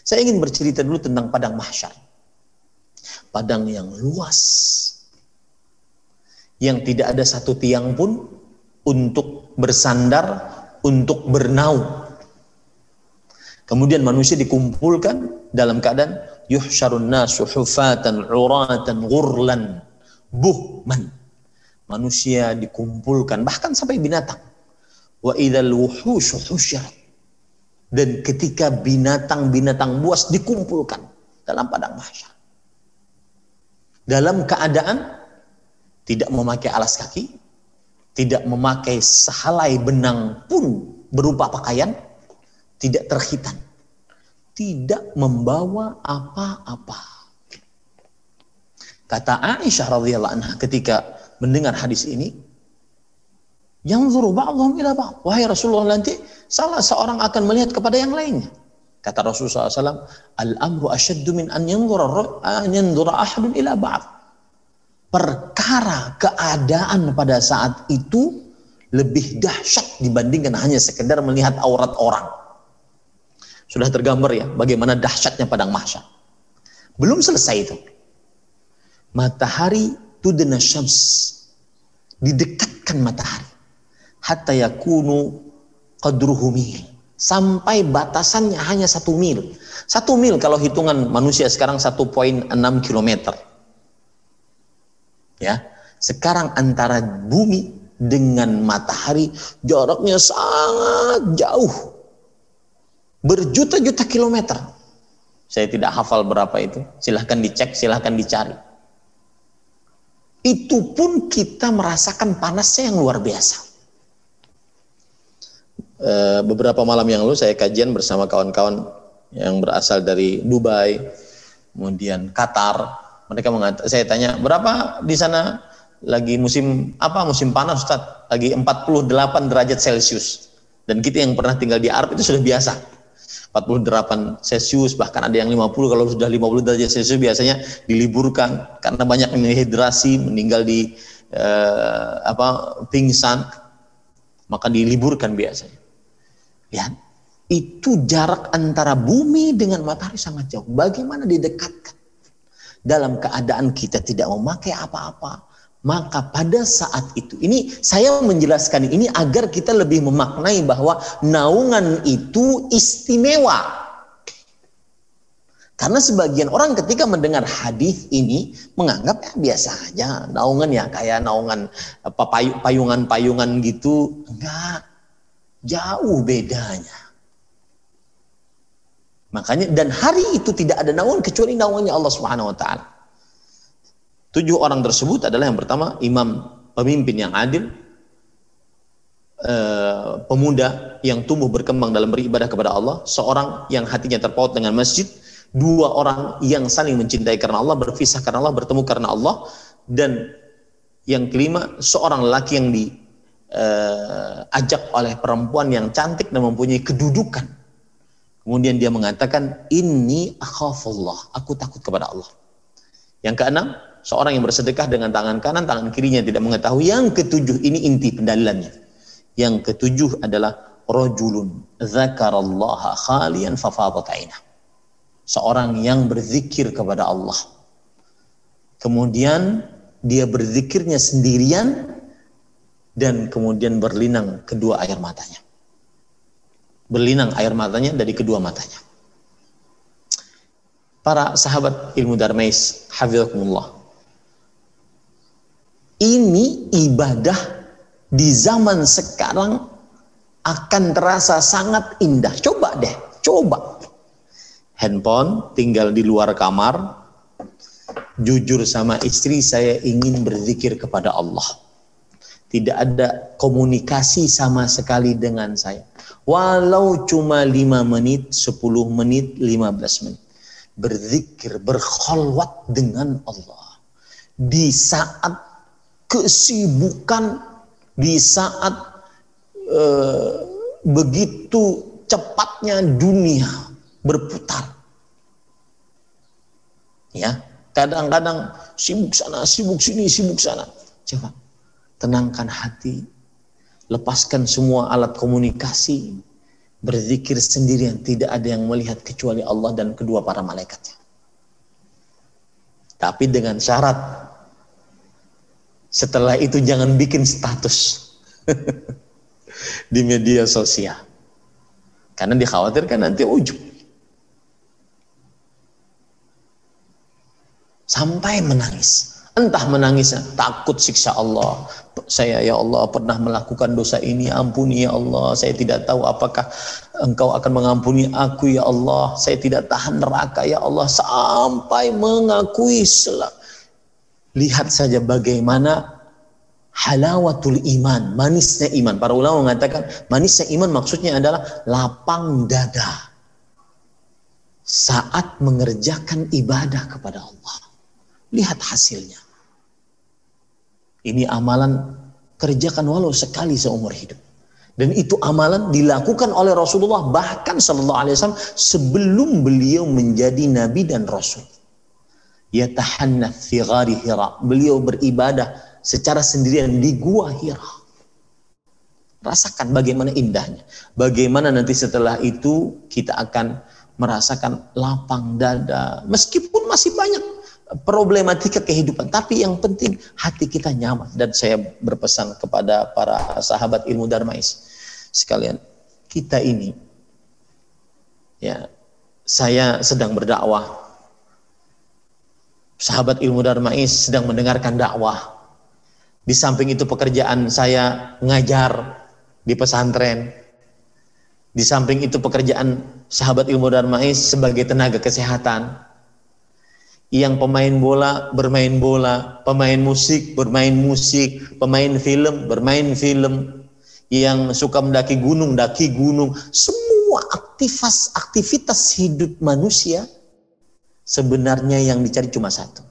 Saya ingin bercerita dulu tentang padang mahsyar. Padang yang luas. Yang tidak ada satu tiang pun untuk bersandar untuk bernaung kemudian manusia dikumpulkan dalam keadaan yuhsyarun nasu hufatan uratan ghurlan buhman. Manusia dikumpulkan bahkan sampai binatang. Wa idzal wuhushu husyarat dan ketika binatang-binatang buas dikumpulkan dalam padang mahsyar. Dalam keadaan tidak memakai alas kaki tidak memakai sehalai benang pun berupa pakaian tidak terhitan tidak membawa apa-apa. Kata Aisyah radhiyallahu anha ketika mendengar hadis ini, yang zuru ba'dhum ila ba'd. Wahai Rasulullah nanti salah seorang akan melihat kepada yang lainnya. Kata Rasulullah SAW, Al-amru asyaddu min an yanzura, an yanzura ahadun ila ba'd. Perkara keadaan pada saat itu lebih dahsyat dibandingkan hanya sekedar melihat aurat orang. Sudah tergambar ya bagaimana dahsyatnya padang mahsyar. Belum selesai itu. Matahari tudna syams. Didekatkan matahari. Hatta yakunu qadruhu mil. Sampai batasannya hanya satu mil. Satu mil kalau hitungan manusia sekarang 1.6 kilometer. Ya, sekarang antara bumi dengan matahari jaraknya sangat jauh berjuta-juta kilometer. Saya tidak hafal berapa itu. Silahkan dicek, silahkan dicari. Itu pun kita merasakan panasnya yang luar biasa. E, beberapa malam yang lalu saya kajian bersama kawan-kawan yang berasal dari Dubai, kemudian Qatar. Mereka mengatakan, saya tanya, berapa di sana lagi musim apa musim panas Ustaz? Lagi 48 derajat Celcius. Dan kita yang pernah tinggal di Arab itu sudah biasa 48 Celcius bahkan ada yang 50 kalau sudah 50 derajat Celcius biasanya diliburkan karena banyak yang dehidrasi meninggal di eh, apa pingsan maka diliburkan biasanya. Lihat itu jarak antara bumi dengan matahari sangat jauh. Bagaimana didekatkan? Dalam keadaan kita tidak memakai apa-apa maka pada saat itu, ini saya menjelaskan ini agar kita lebih memaknai bahwa naungan itu istimewa. Karena sebagian orang ketika mendengar hadis ini menganggap ya biasa aja, naungan ya kayak naungan apa payungan-payungan gitu. Enggak. Jauh bedanya. Makanya dan hari itu tidak ada naungan kecuali naungannya Allah Subhanahu wa taala. Tujuh orang tersebut adalah yang pertama imam pemimpin yang adil, eh, pemuda yang tumbuh berkembang dalam beribadah kepada Allah, seorang yang hatinya terpaut dengan masjid, dua orang yang saling mencintai karena Allah, berpisah karena Allah, bertemu karena Allah, dan yang kelima seorang lelaki yang diajak uh, oleh perempuan yang cantik dan mempunyai kedudukan. Kemudian dia mengatakan, ini akhafullah, aku takut kepada Allah. Yang keenam, seorang yang bersedekah dengan tangan kanan, tangan kirinya tidak mengetahui. Yang ketujuh, ini inti pendalilannya. Yang ketujuh adalah rajulun zakarallaha khalian fafadat seorang yang berzikir kepada Allah. Kemudian dia berzikirnya sendirian dan kemudian berlinang kedua air matanya. Berlinang air matanya dari kedua matanya. Para sahabat ilmu darmais, hafizakumullah. Ini ibadah di zaman sekarang akan terasa sangat indah. Coba deh, coba handphone, tinggal di luar kamar, jujur sama istri saya ingin berzikir kepada Allah. Tidak ada komunikasi sama sekali dengan saya. Walau cuma 5 menit, 10 menit, 15 menit. Berzikir, berkholwat dengan Allah. Di saat kesibukan, di saat uh, begitu cepatnya dunia berputar. Ya, kadang-kadang sibuk sana, sibuk sini, sibuk sana. Coba tenangkan hati, lepaskan semua alat komunikasi, berzikir sendirian, tidak ada yang melihat kecuali Allah dan kedua para malaikatnya. Tapi dengan syarat setelah itu jangan bikin status [LAUGHS] di media sosial. Karena dikhawatirkan nanti ujub. sampai menangis. Entah menangisnya takut siksa Allah. Saya ya Allah pernah melakukan dosa ini, ampuni ya Allah. Saya tidak tahu apakah Engkau akan mengampuni aku ya Allah. Saya tidak tahan neraka ya Allah sampai mengakui selak. Lihat saja bagaimana halawatul iman, manisnya iman. Para ulama mengatakan manisnya iman maksudnya adalah lapang dada saat mengerjakan ibadah kepada Allah. Lihat hasilnya. Ini amalan kerjakan walau sekali seumur hidup. Dan itu amalan dilakukan oleh Rasulullah bahkan sallallahu alaihi wasallam sebelum beliau menjadi nabi dan rasul. Yatahannath fi ghari Hira. Beliau beribadah secara sendirian di gua Hira. Rasakan bagaimana indahnya. Bagaimana nanti setelah itu kita akan merasakan lapang dada. Meskipun masih banyak problematika kehidupan. Tapi yang penting hati kita nyaman. Dan saya berpesan kepada para sahabat ilmu darmais sekalian, kita ini, ya, saya sedang berdakwah. Sahabat ilmu darmais sedang mendengarkan dakwah. Di samping itu pekerjaan saya ngajar di pesantren. Di samping itu pekerjaan sahabat ilmu darmais sebagai tenaga kesehatan yang pemain bola bermain bola, pemain musik bermain musik, pemain film bermain film, yang suka mendaki gunung daki gunung, semua aktivitas aktivitas hidup manusia sebenarnya yang dicari cuma satu.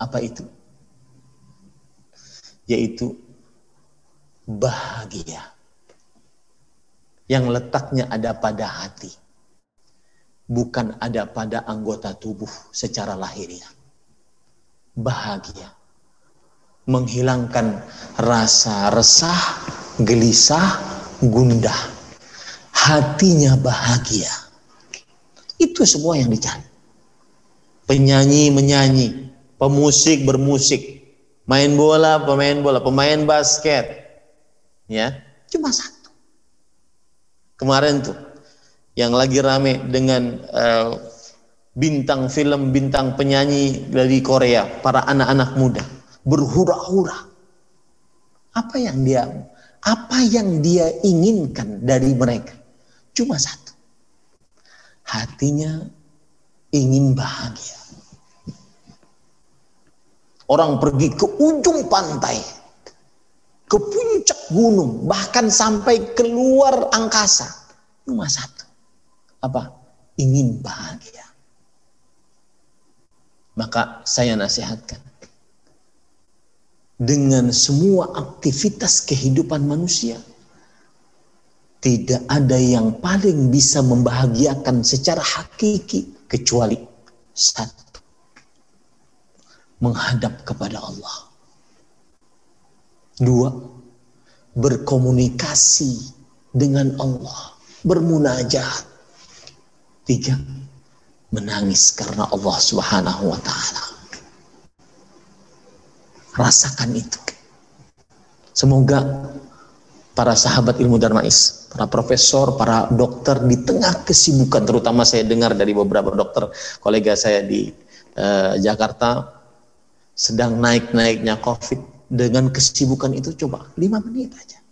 Apa itu? Yaitu bahagia. Yang letaknya ada pada hati bukan ada pada anggota tubuh secara lahiriah. Bahagia. Menghilangkan rasa resah, gelisah, gundah. Hatinya bahagia. Itu semua yang dicari. Penyanyi menyanyi, pemusik bermusik, main bola pemain bola, pemain basket. Ya, cuma satu. Kemarin tuh yang lagi rame dengan uh, bintang film, bintang penyanyi dari Korea, para anak-anak muda berhura-hura. Apa yang dia apa yang dia inginkan dari mereka? Cuma satu. Hatinya ingin bahagia. Orang pergi ke ujung pantai, ke puncak gunung, bahkan sampai keluar angkasa. Cuma satu. Apa? Ingin bahagia. Maka saya nasihatkan. Dengan semua aktivitas kehidupan manusia, tidak ada yang paling bisa membahagiakan secara hakiki kecuali satu. Menghadap kepada Allah. Dua, berkomunikasi dengan Allah, bermunajat. Tiga, menangis karena Allah Subhanahu wa taala. Rasakan itu. Semoga para sahabat ilmu darmais, para profesor, para dokter di tengah kesibukan terutama saya dengar dari beberapa dokter kolega saya di uh, Jakarta sedang naik-naiknya Covid dengan kesibukan itu coba lima menit aja.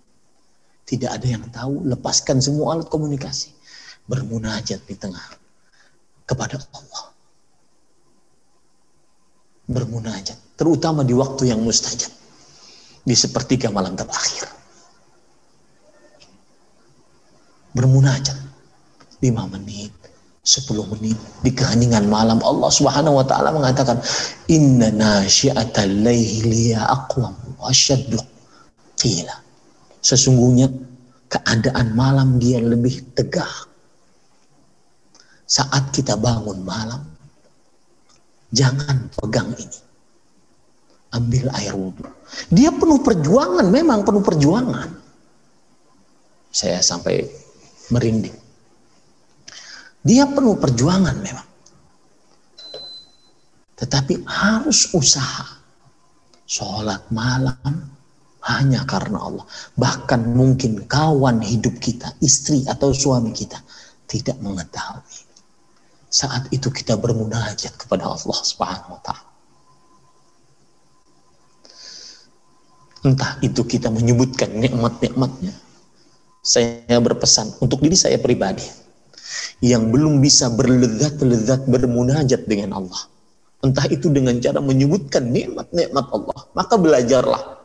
Tidak ada yang tahu, lepaskan semua alat komunikasi. Bermunajat di tengah kepada Allah. Bermunajat, terutama di waktu yang mustajab. Di sepertiga malam terakhir. Bermunajat, lima menit, sepuluh menit di keheningan malam Allah Subhanahu wa taala mengatakan inna nasyiatal laili aqwam asyaddu qila sesungguhnya keadaan malam dia lebih tegak saat kita bangun malam, jangan pegang ini. Ambil air wudhu. Dia penuh perjuangan, memang penuh perjuangan. Saya sampai merinding. Dia penuh perjuangan memang. Tetapi harus usaha. Sholat malam hanya karena Allah. Bahkan mungkin kawan hidup kita, istri atau suami kita tidak mengetahui saat itu kita bermunajat kepada Allah Subhanahu wa taala. Entah itu kita menyebutkan nikmat-nikmatnya. Saya berpesan untuk diri saya pribadi yang belum bisa berlezat-lezat bermunajat dengan Allah. Entah itu dengan cara menyebutkan nikmat-nikmat Allah, maka belajarlah.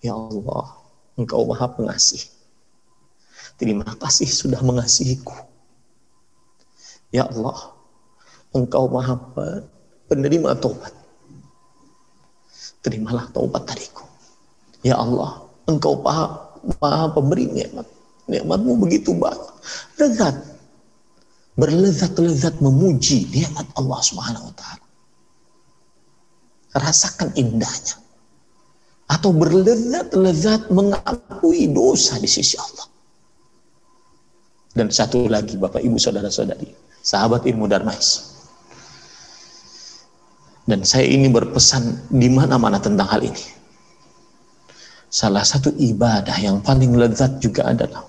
Ya Allah, Engkau Maha Pengasih. Terima kasih sudah mengasihiku. Ya Allah, Engkau maha penerima taubat. Terimalah taubat dariku. Ya Allah, Engkau maha, maha pemberi nikmat. Nikmatmu begitu banyak. Lezat. Berlezat-lezat memuji nikmat Allah Subhanahu wa taala. Rasakan indahnya. Atau berlezat-lezat mengakui dosa di sisi Allah. Dan satu lagi Bapak Ibu Saudara-saudari, sahabat ilmu Darmais. Dan saya ini berpesan di mana-mana tentang hal ini. Salah satu ibadah yang paling lezat juga adalah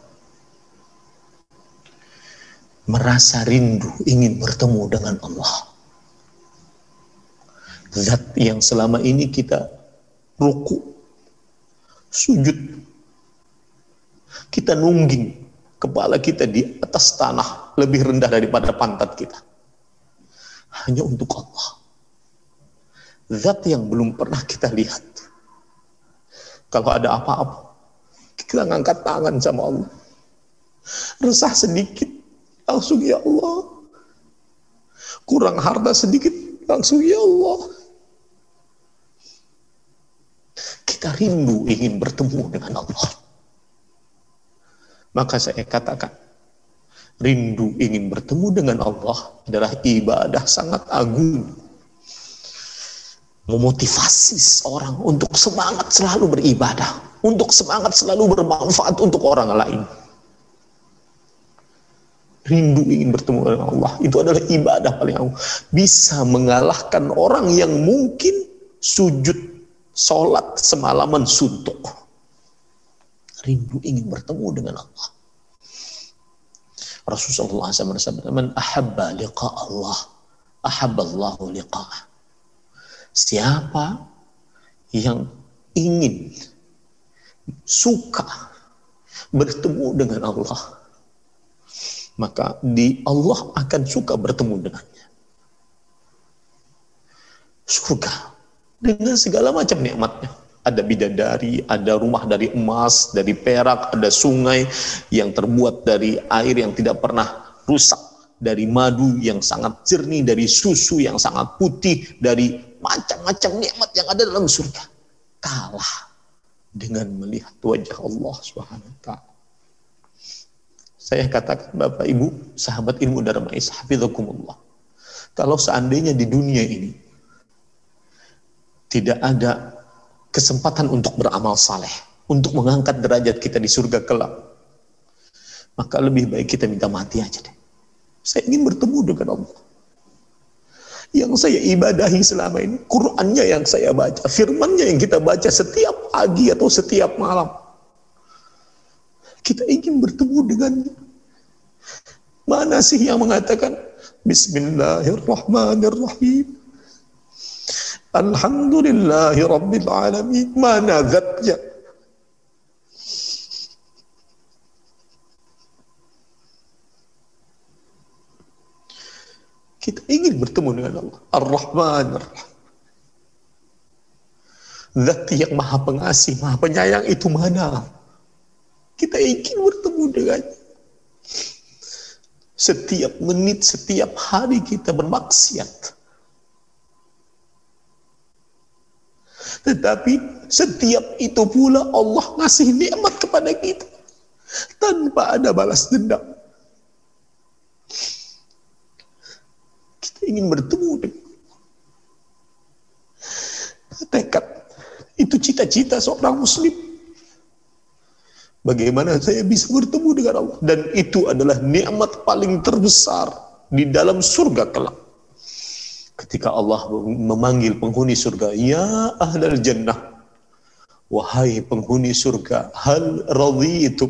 merasa rindu ingin bertemu dengan Allah. Zat yang selama ini kita ruku, sujud, kita nungging kepala kita di atas tanah lebih rendah daripada pantat kita. Hanya untuk Allah zat yang belum pernah kita lihat. Kalau ada apa-apa, kita ngangkat tangan sama Allah. Resah sedikit, langsung ya Allah. Kurang harta sedikit, langsung ya Allah. Kita rindu ingin bertemu dengan Allah. Maka saya katakan, rindu ingin bertemu dengan Allah adalah ibadah sangat agung memotivasi seorang untuk semangat selalu beribadah, untuk semangat selalu bermanfaat untuk orang lain. Rindu ingin bertemu dengan Allah, itu adalah ibadah paling agung. Bisa mengalahkan orang yang mungkin sujud, sholat semalaman suntuk. Rindu ingin bertemu dengan Allah. Rasulullah SAW bersabda, "Man ahabba liqa Allah, ahabba Allahu liqa'ah." Siapa yang ingin suka bertemu dengan Allah, maka di Allah akan suka bertemu dengannya. Surga dengan segala macam nikmatnya ada bidadari, ada rumah dari emas, dari perak, ada sungai yang terbuat dari air yang tidak pernah rusak, dari madu yang sangat jernih, dari susu yang sangat putih, dari macam-macam nikmat yang ada dalam surga. Kalah dengan melihat wajah Allah Subhanahu wa taala. Saya katakan Bapak Ibu, sahabat ilmu darmais, hafizakumullah. Kalau seandainya di dunia ini tidak ada kesempatan untuk beramal saleh, untuk mengangkat derajat kita di surga kelak. Maka lebih baik kita minta mati aja deh. Saya ingin bertemu dengan Allah. Yang saya ibadahi selama ini, Qur'annya yang saya baca, firmannya yang kita baca setiap pagi atau setiap malam. Kita ingin bertemu dengannya. Mana sih yang mengatakan Bismillahirrahmanirrahim. Alhamdulillahi. Mana zatnya? Kita ingin bertemu dengan Allah. Ar-Rahman, Ar-Rahman. Zat yang maha pengasih, maha penyayang itu mana? Kita ingin bertemu dengannya. Setiap menit, setiap hari kita bermaksiat Tetapi setiap itu pula Allah ngasih nikmat kepada kita tanpa ada balas dendam. Kita ingin bertemu dengan tekad itu cita-cita seorang muslim. Bagaimana saya bisa bertemu dengan Allah dan itu adalah nikmat paling terbesar di dalam surga kelak ketika Allah memanggil penghuni surga, ya ahlal jannah, wahai penghuni surga, hal itu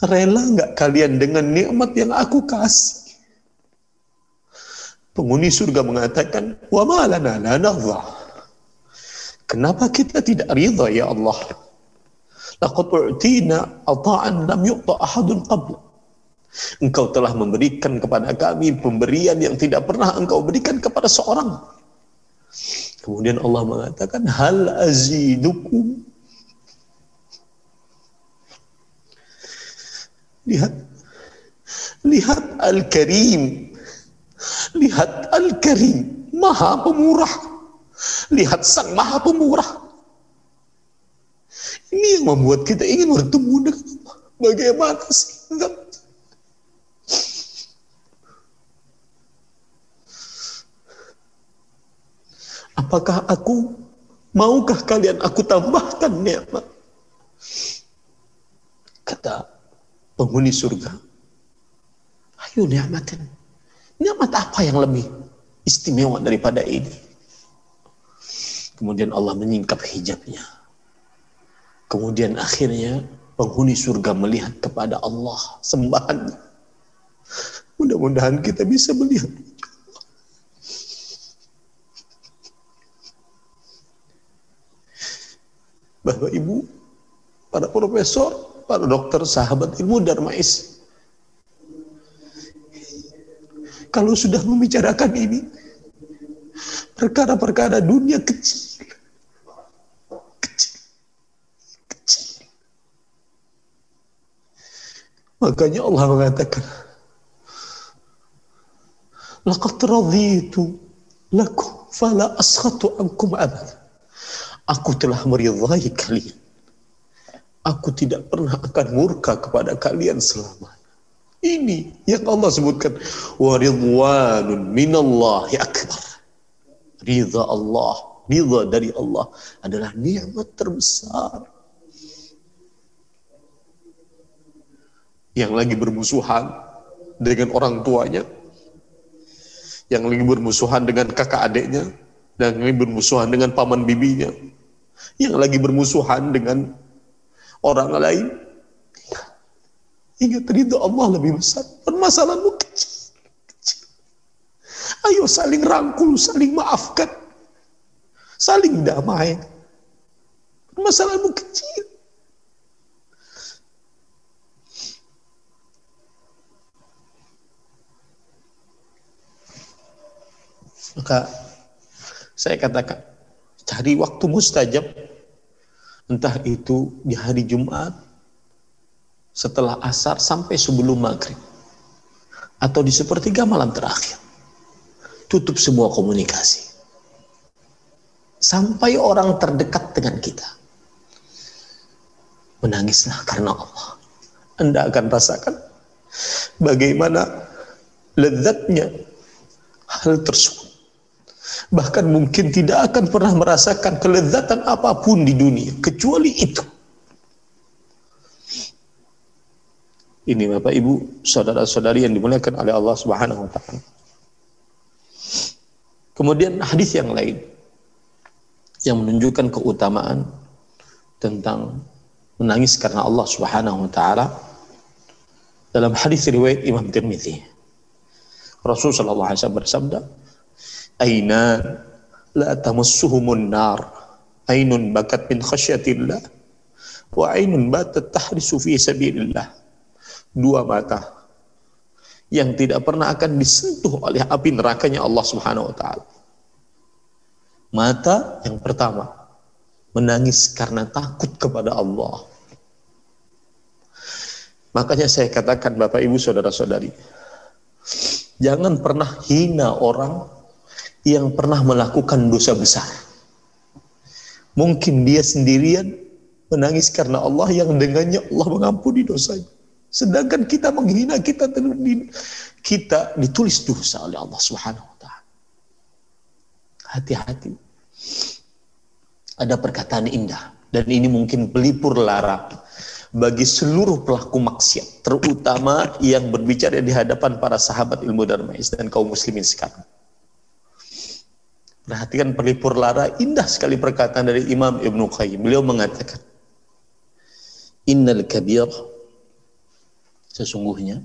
Rela nggak kalian dengan nikmat yang aku kasih? Penghuni surga mengatakan, wa malana la nadha. Kenapa kita tidak ridha ya Allah? Laqad u'tina ata'an lam yu'ta ahadun qabla. Engkau telah memberikan kepada kami pemberian yang tidak pernah engkau berikan kepada seorang. Kemudian Allah mengatakan, Hal azidukum. Lihat. Lihat Al-Karim. Lihat Al-Karim. Maha pemurah. Lihat sang maha pemurah. Ini yang membuat kita ingin bertemu dengan. Bagaimana sih? Apakah aku maukah kalian aku tambahkan nikmat? Kata penghuni surga, ayo nikmatin. Nikmat apa yang lebih istimewa daripada ini? Kemudian Allah menyingkap hijabnya. Kemudian akhirnya penghuni surga melihat kepada Allah sembahan. Mudah-mudahan kita bisa melihat Bapak Ibu, para profesor, para dokter, sahabat ilmu Darmais. Kalau sudah membicarakan ini, perkara-perkara dunia kecil, Makanya Allah mengatakan, Laqad raditu lakum fala askhatu ankum abad. Aku telah meridhai kalian. Aku tidak pernah akan murka kepada kalian selamanya. Ini yang Allah sebutkan. Wa ridwanun minallahi akbar. Ridha Allah, ridha dari Allah adalah nikmat terbesar. Yang lagi bermusuhan dengan orang tuanya, yang lagi bermusuhan dengan kakak adiknya, dan lagi bermusuhan dengan paman bibinya, yang lagi bermusuhan dengan orang lain, Ingat ridho Allah lebih besar. Permasalahanmu kecil. kecil. Ayo saling rangkul, saling maafkan. Saling damai. Permasalahanmu kecil. Maka saya katakan, cari waktu mustajab. Entah itu di hari Jumat, setelah asar sampai sebelum maghrib. Atau di sepertiga malam terakhir. Tutup semua komunikasi. Sampai orang terdekat dengan kita. Menangislah karena Allah. Anda akan rasakan bagaimana lezatnya hal tersebut. Bahkan mungkin tidak akan pernah merasakan kelezatan apa pun di dunia kecuali itu. Ini Bapak Ibu, saudara-saudari yang dimuliakan oleh Allah Subhanahu wa taala. Kemudian hadis yang lain yang menunjukkan keutamaan tentang menangis karena Allah Subhanahu wa taala dalam hadis riwayat Imam Tirmizi. Rasul sallallahu alaihi wasallam bersabda, "Aina la tamassuhumun nar, ainun bakat min khasyatillah wa ainun batat tahrisu fi sabilillah." dua mata yang tidak pernah akan disentuh oleh api nerakanya Allah Subhanahu wa taala. Mata yang pertama menangis karena takut kepada Allah. Makanya saya katakan Bapak Ibu Saudara-saudari, jangan pernah hina orang yang pernah melakukan dosa besar. Mungkin dia sendirian menangis karena Allah yang dengannya Allah mengampuni dosanya. Sedangkan kita menghina kita kita ditulis dosa oleh Allah Subhanahu wa. Hati-hati. Ada perkataan indah dan ini mungkin pelipur lara bagi seluruh pelaku maksiat, terutama yang berbicara di hadapan para sahabat ilmu darmais dan kaum muslimin sekarang. Perhatikan pelipur lara, indah sekali perkataan dari Imam Ibnu Qayyim. Beliau mengatakan, Innal kabir sesungguhnya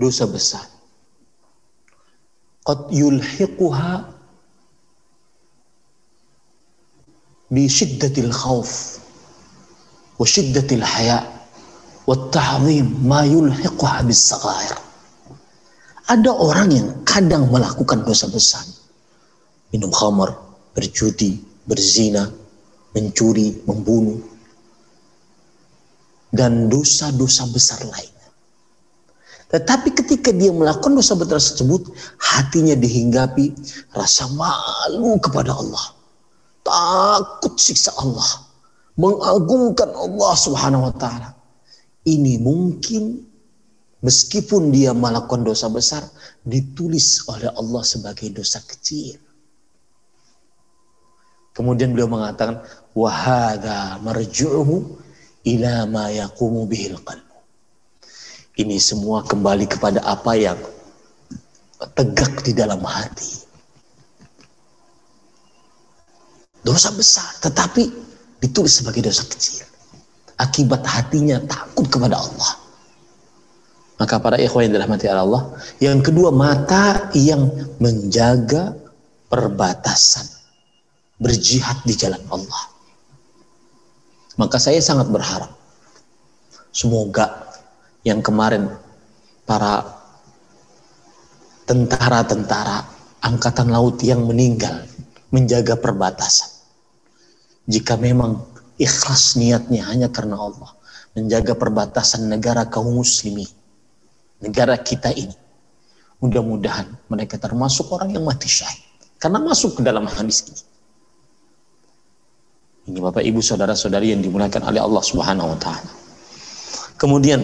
dosa besar. Qad yulhiquha bi syiddatil khauf wa syiddatil haya wa ta'zim ma yulhiquha bis saghair ada orang yang kadang melakukan dosa besar minum khamar berjudi berzina mencuri membunuh dan dosa-dosa besar lainnya. Tetapi ketika dia melakukan dosa besar tersebut, hatinya dihinggapi rasa malu kepada Allah. Takut siksa Allah. Mengagungkan Allah subhanahu wa ta'ala. Ini mungkin meskipun dia melakukan dosa besar, ditulis oleh Allah sebagai dosa kecil. Kemudian beliau mengatakan, wahada marju'uhu ila ma yaqumu bihil qalbu. Ini semua kembali kepada apa yang tegak di dalam hati. Dosa besar, tetapi ditulis sebagai dosa kecil. Akibat hatinya takut kepada Allah. Maka para ikhwan yang dirahmati Allah, yang kedua mata yang menjaga perbatasan berjihad di jalan Allah. Maka saya sangat berharap semoga yang kemarin para tentara-tentara angkatan laut yang meninggal menjaga perbatasan. Jika memang ikhlas niatnya hanya karena Allah menjaga perbatasan negara kaum muslimin, negara kita ini. Mudah-mudahan mereka termasuk orang yang mati syahid. Karena masuk ke dalam hadis ini. Ini Bapak Ibu saudara-saudari yang dimuliakan oleh Allah Subhanahu wa taala. Kemudian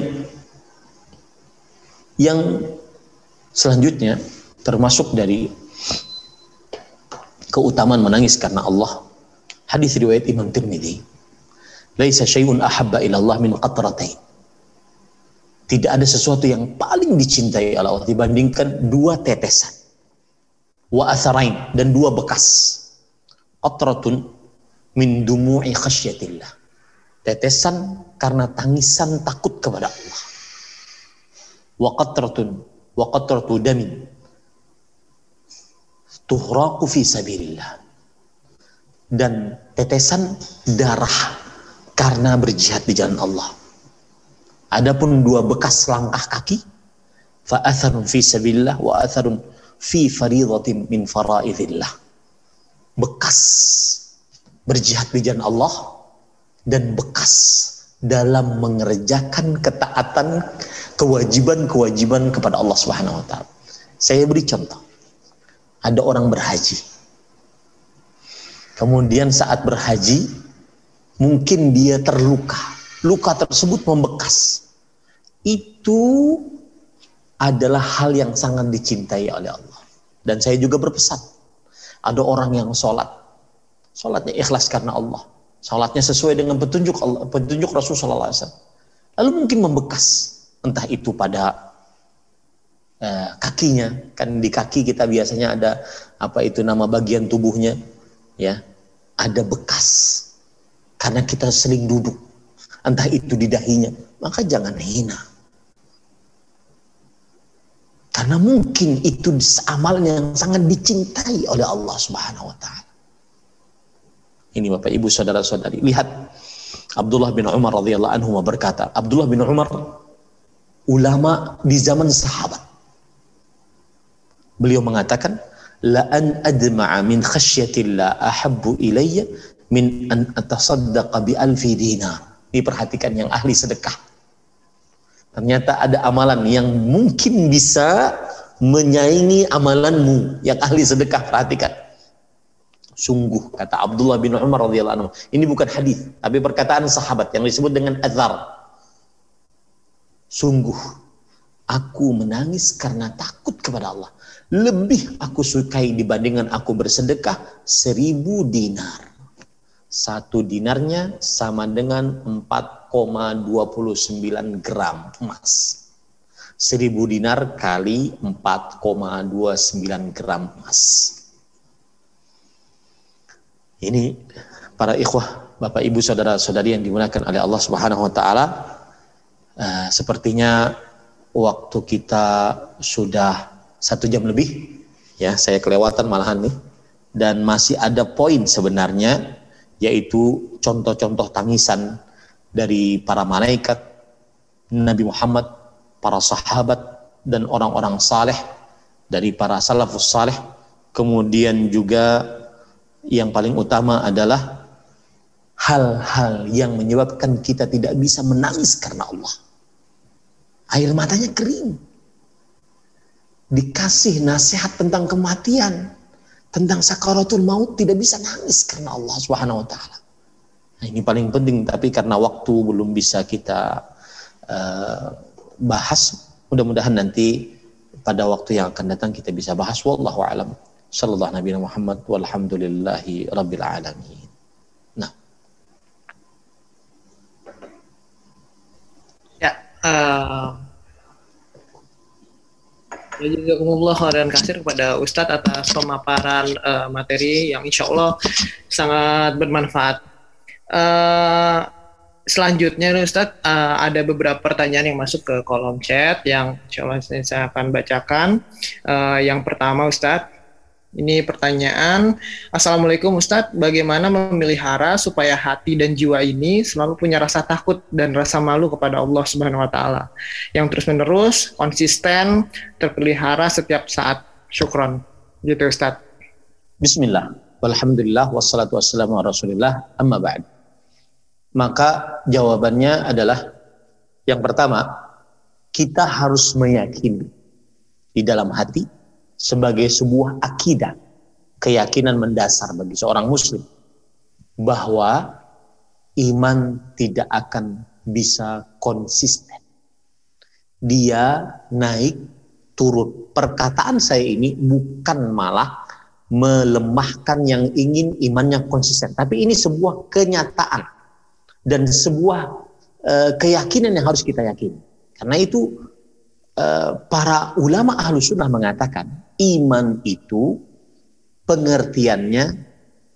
yang selanjutnya termasuk dari keutamaan menangis karena Allah. Hadis riwayat Imam Tirmidzi. Laisa syai'un ahabba ila Allah min qatratain. Tidak ada sesuatu yang paling dicintai Allah dibandingkan dua tetesan. Wa atharain dan dua bekas. Qatratun min dumu'i khasyatillah. Tetesan karena tangisan takut kepada Allah. Wa qatratun wa qatratu damin tuhraqu fi sabilillah. Dan tetesan darah karena berjihad di jalan Allah. Adapun dua bekas langkah kaki fa atharun fi sabilillah wa atharun fi faridatin min faraidillah. Bekas berjihad di jalan Allah dan bekas dalam mengerjakan ketaatan kewajiban-kewajiban kepada Allah Subhanahu wa taala. Saya beri contoh. Ada orang berhaji. Kemudian saat berhaji mungkin dia terluka. Luka tersebut membekas. Itu adalah hal yang sangat dicintai oleh Allah. Dan saya juga berpesan. Ada orang yang sholat. Sholatnya ikhlas karena Allah Salatnya sesuai dengan petunjuk Allah, petunjuk Rasulullah SAW. Lalu mungkin membekas, entah itu pada uh, kakinya, kan di kaki kita biasanya ada apa itu nama bagian tubuhnya, ya, ada bekas karena kita sering duduk, entah itu di dahinya, maka jangan hina. Karena mungkin itu amalnya yang sangat dicintai oleh Allah Subhanahu wa taala. Ini Bapak Ibu saudara-saudari. Lihat Abdullah bin Umar radhiyallahu anhu berkata, Abdullah bin Umar ulama di zaman sahabat. Beliau mengatakan, la an adma'a min khasyatillah ahabbu ilayya min an atasaddaqa bi alfi dinar. Diperhatikan yang ahli sedekah. Ternyata ada amalan yang mungkin bisa menyaingi amalanmu yang ahli sedekah. Perhatikan Sungguh kata Abdullah bin Umar radhiyallahu anhu. Ini bukan hadis, tapi perkataan sahabat yang disebut dengan azhar. Sungguh aku menangis karena takut kepada Allah. Lebih aku sukai dibandingkan aku bersedekah seribu dinar. Satu dinarnya sama dengan 4,29 gram emas. Seribu dinar kali 4,29 gram emas. Ini para ikhwah, Bapak Ibu saudara-saudari yang digunakan oleh Allah Subhanahu wa taala. Uh, sepertinya waktu kita sudah satu jam lebih, ya saya kelewatan malahan nih, dan masih ada poin sebenarnya, yaitu contoh-contoh tangisan dari para malaikat, Nabi Muhammad, para sahabat, dan orang-orang saleh dari para salafus saleh, kemudian juga yang paling utama adalah hal-hal yang menyebabkan kita tidak bisa menangis karena Allah. Air matanya kering. Dikasih nasihat tentang kematian, tentang sakaratul maut tidak bisa nangis karena Allah Subhanahu wa taala. Nah, ini paling penting tapi karena waktu belum bisa kita uh, bahas, mudah-mudahan nanti pada waktu yang akan datang kita bisa bahas wallahu alam sallallahu nabi Muhammad walhamdulillahi rabbil alamin. Nah. Ya, uh, Jazakumullah khairan kasir kepada Ustadz atas pemaparan uh, materi yang insya Allah sangat bermanfaat. Uh, selanjutnya Ustadz uh, ada beberapa pertanyaan yang masuk ke kolom chat yang insya Allah saya akan bacakan. Uh, yang pertama Ustadz, ini pertanyaan. Assalamualaikum Ustadz, bagaimana memelihara supaya hati dan jiwa ini selalu punya rasa takut dan rasa malu kepada Allah Subhanahu wa taala yang terus-menerus konsisten terpelihara setiap saat. Syukron. Gitu Ustadz. Bismillah. Walhamdulillah wassalatu wassalamu ala Rasulillah amma ba'd. Maka jawabannya adalah yang pertama, kita harus meyakini di dalam hati sebagai sebuah akidah, keyakinan mendasar bagi seorang muslim bahwa iman tidak akan bisa konsisten. Dia naik turun. Perkataan saya ini bukan malah melemahkan yang ingin imannya konsisten, tapi ini sebuah kenyataan dan sebuah uh, keyakinan yang harus kita yakini. Karena itu uh, para ulama ahlu sunnah mengatakan iman itu pengertiannya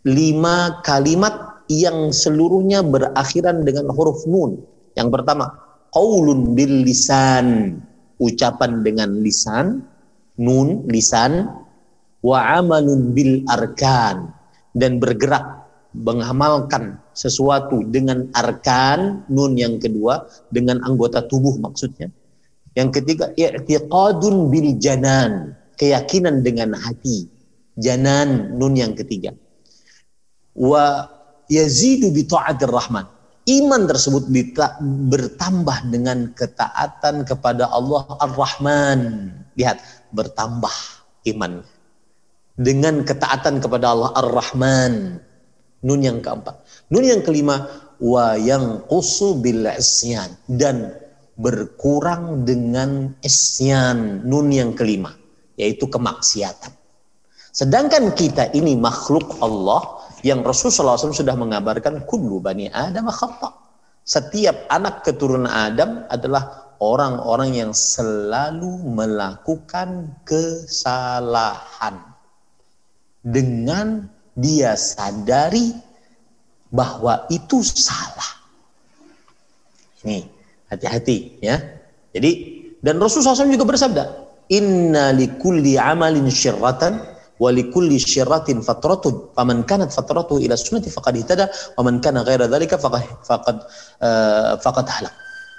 lima kalimat yang seluruhnya berakhiran dengan huruf nun. Yang pertama, qaulun bil lisan, ucapan dengan lisan, nun lisan, wa amalun bil arkan dan bergerak mengamalkan sesuatu dengan arkan nun yang kedua dengan anggota tubuh maksudnya yang ketiga i'tiqadun bil janan keyakinan dengan hati janan nun yang ketiga wa yazidu bi ta'atir rahman. Iman tersebut bertambah dengan ketaatan kepada Allah Ar-Rahman. Lihat, bertambah iman. Dengan ketaatan kepada Allah Ar-Rahman. Nun yang keempat. Nun yang kelima, wa yang bil isyan. Dan berkurang dengan isyan. Nun yang kelima. Yaitu kemaksiatan. Sedangkan kita ini makhluk Allah yang Rasulullah SAW sudah mengabarkan kullu bani Adam khata. Setiap anak keturunan Adam adalah orang-orang yang selalu melakukan kesalahan. Dengan dia sadari bahwa itu salah. Nih, hati-hati ya. Jadi dan Rasulullah SAW juga bersabda, "Inna likulli amalin syirratan walikulli syirratin fatratun faman kanat fatratuhu ila sunnati faqad ihtada wa man kana ghaira dzalika faqad faqad uh, halak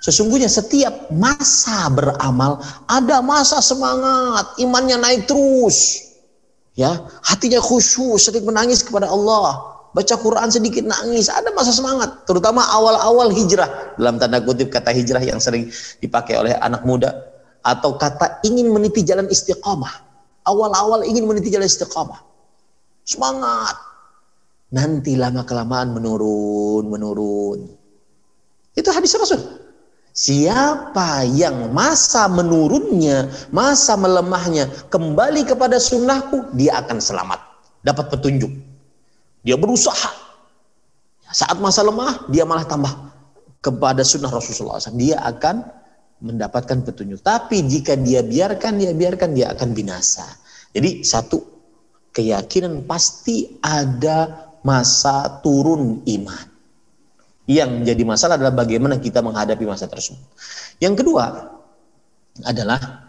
Sesungguhnya setiap masa beramal ada masa semangat, imannya naik terus. Ya, hatinya khusyuk, sedikit menangis kepada Allah. Baca Quran sedikit nangis, ada masa semangat, terutama awal-awal hijrah. Dalam tanda kutip kata hijrah yang sering dipakai oleh anak muda atau kata ingin meniti jalan istiqamah awal-awal ingin meniti jalan istiqamah. Semangat. Nanti lama kelamaan menurun, menurun. Itu hadis Rasul. Siapa yang masa menurunnya, masa melemahnya, kembali kepada sunnahku, dia akan selamat. Dapat petunjuk. Dia berusaha. Saat masa lemah, dia malah tambah kepada sunnah Rasulullah. Dia akan mendapatkan petunjuk. Tapi jika dia biarkan, dia biarkan, dia akan binasa. Jadi satu, keyakinan pasti ada masa turun iman. Yang menjadi masalah adalah bagaimana kita menghadapi masa tersebut. Yang kedua adalah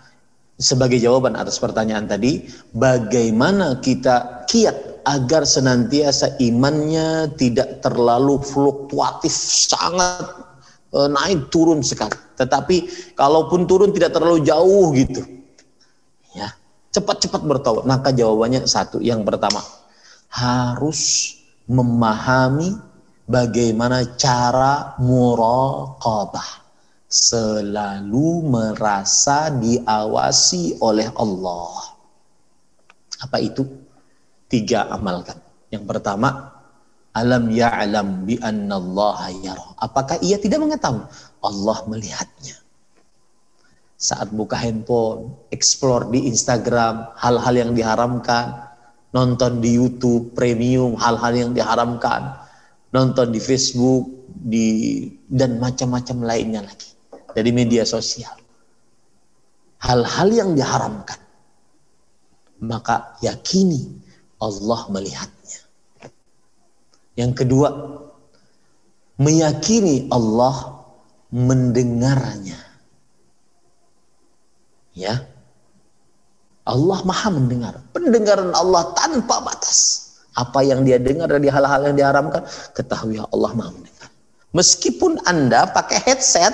sebagai jawaban atas pertanyaan tadi, bagaimana kita kiat agar senantiasa imannya tidak terlalu fluktuatif, sangat naik turun sekali. Tetapi kalaupun turun tidak terlalu jauh gitu. Ya, cepat-cepat bertaubat. Maka jawabannya satu. Yang pertama, harus memahami bagaimana cara muraqabah. Selalu merasa diawasi oleh Allah. Apa itu? Tiga amalkan. Yang pertama, alam ya'lam bi annallaha yara. Apakah ia tidak mengetahui Allah melihatnya? Saat buka handphone, explore di Instagram hal-hal yang diharamkan, nonton di YouTube premium hal-hal yang diharamkan, nonton di Facebook di dan macam-macam lainnya lagi dari media sosial. Hal-hal yang diharamkan. Maka yakini Allah melihat yang kedua, meyakini Allah mendengarnya. Ya. Allah Maha mendengar. Pendengaran Allah tanpa batas. Apa yang dia dengar dari hal-hal yang diharamkan, ketahui Allah Maha mendengar. Meskipun Anda pakai headset,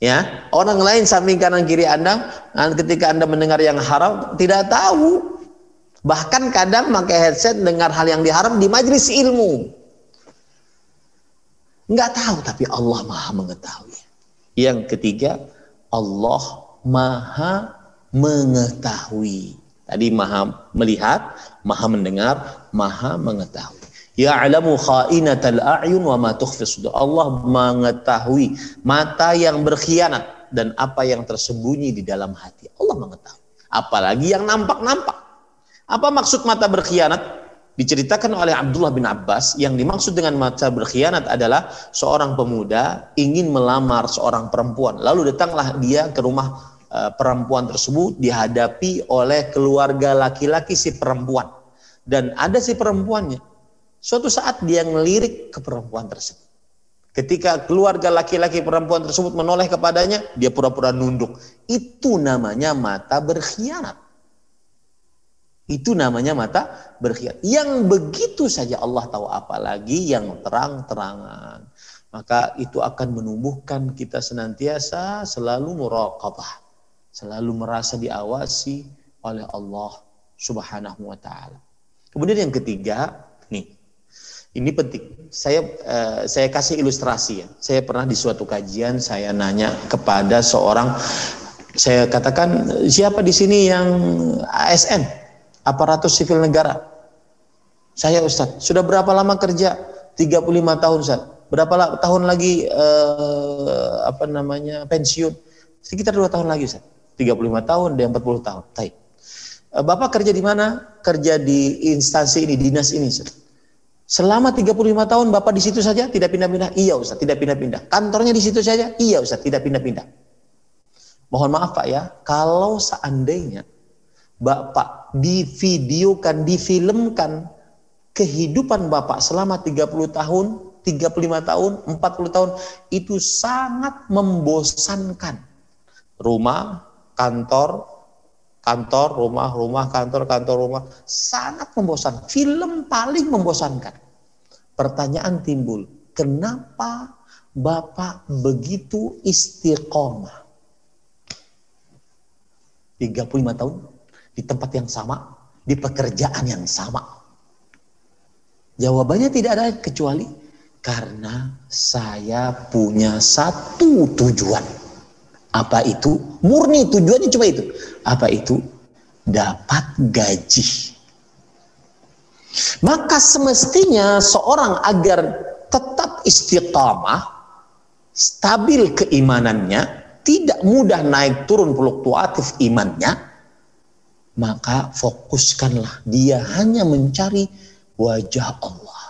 ya, orang lain samping kanan kiri Anda, ketika Anda mendengar yang haram tidak tahu Bahkan kadang pakai headset dengar hal yang diharam di majelis ilmu. Enggak tahu tapi Allah Maha mengetahui. Yang ketiga, Allah Maha mengetahui. Tadi Maha melihat, Maha mendengar, Maha mengetahui. Ya'lamu kha'inatal a'yun wa ma tukhfi Allah mengetahui mata yang berkhianat dan apa yang tersembunyi di dalam hati. Allah mengetahui. Apalagi yang nampak-nampak. Apa maksud mata berkhianat? Diceritakan oleh Abdullah bin Abbas, yang dimaksud dengan mata berkhianat adalah seorang pemuda ingin melamar seorang perempuan. Lalu datanglah dia ke rumah uh, perempuan tersebut dihadapi oleh keluarga laki-laki si perempuan. Dan ada si perempuannya Suatu saat dia ngelirik ke perempuan tersebut. Ketika keluarga laki-laki perempuan tersebut menoleh kepadanya, dia pura-pura nunduk. Itu namanya mata berkhianat. Itu namanya mata berkhianat. Yang begitu saja Allah tahu apalagi yang terang-terangan. Maka itu akan menumbuhkan kita senantiasa selalu muraqabah. Selalu merasa diawasi oleh Allah subhanahu wa ta'ala. Kemudian yang ketiga, nih ini penting. Saya uh, saya kasih ilustrasi ya. Saya pernah di suatu kajian saya nanya kepada seorang saya katakan siapa di sini yang ASN, aparatus sipil negara. Saya Ustaz, sudah berapa lama kerja? 35 tahun Ustaz. Berapa tahun lagi uh, apa namanya pensiun? Sekitar dua tahun lagi Ustaz. 35 tahun dan 40 tahun. Baik. Eh, Bapak kerja di mana? Kerja di instansi ini, dinas ini Ustaz. Selama 35 tahun Bapak di situ saja tidak pindah-pindah? Iya Ustaz, tidak pindah-pindah. Kantornya di situ saja? Iya Ustaz, tidak pindah-pindah. Mohon maaf Pak ya, kalau seandainya Bapak divideokan, difilmkan kehidupan Bapak selama 30 tahun, 35 tahun, 40 tahun itu sangat membosankan. Rumah, kantor, kantor, rumah, rumah, kantor, kantor, rumah. Sangat membosankan. Film paling membosankan. Pertanyaan timbul, kenapa Bapak begitu istiqomah? 35 tahun di tempat yang sama, di pekerjaan yang sama. Jawabannya tidak ada kecuali karena saya punya satu tujuan apa itu? Murni tujuannya cuma itu. Apa itu? Dapat gaji. Maka semestinya seorang agar tetap istiqamah, stabil keimanannya, tidak mudah naik turun fluktuatif imannya, maka fokuskanlah dia hanya mencari wajah Allah.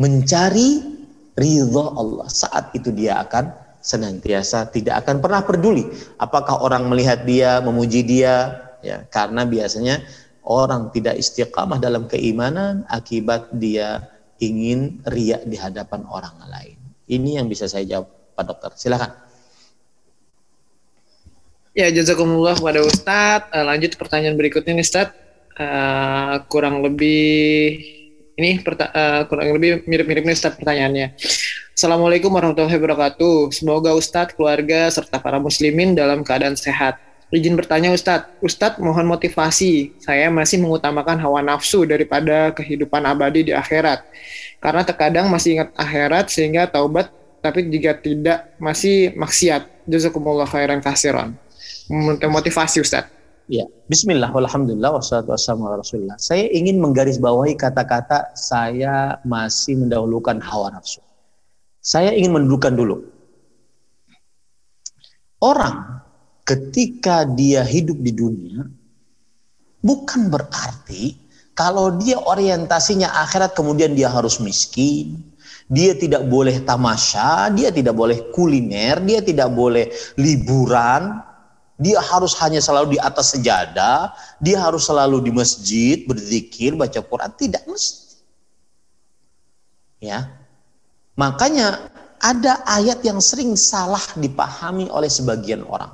Mencari ridha Allah. Saat itu dia akan senantiasa tidak akan pernah peduli apakah orang melihat dia, memuji dia, ya karena biasanya orang tidak istiqamah dalam keimanan akibat dia ingin riak di hadapan orang lain. Ini yang bisa saya jawab Pak Dokter. Silakan. Ya, jazakumullah kepada Ustadz. Uh, lanjut pertanyaan berikutnya nih Ustadz. Uh, kurang lebih ini uh, kurang lebih mirip-mirip nih Ustadz pertanyaannya. Assalamualaikum warahmatullahi wabarakatuh. Semoga Ustadz, keluarga, serta para muslimin dalam keadaan sehat. Izin bertanya Ustadz, Ustadz mohon motivasi. Saya masih mengutamakan hawa nafsu daripada kehidupan abadi di akhirat. Karena terkadang masih ingat akhirat sehingga taubat, tapi jika tidak masih maksiat. Jazakumullah khairan kasiran. Motivasi Ustadz. Ya, Bismillah, Alhamdulillah, wassalatu wassalamu rasulullah. Saya ingin menggarisbawahi kata-kata saya masih mendahulukan hawa nafsu. Saya ingin mendudukan dulu. Orang ketika dia hidup di dunia bukan berarti kalau dia orientasinya akhirat kemudian dia harus miskin, dia tidak boleh tamasya, dia tidak boleh kuliner, dia tidak boleh liburan, dia harus hanya selalu di atas sejadah, dia harus selalu di masjid berzikir, baca Quran, tidak mesti. Ya. Makanya ada ayat yang sering salah dipahami oleh sebagian orang.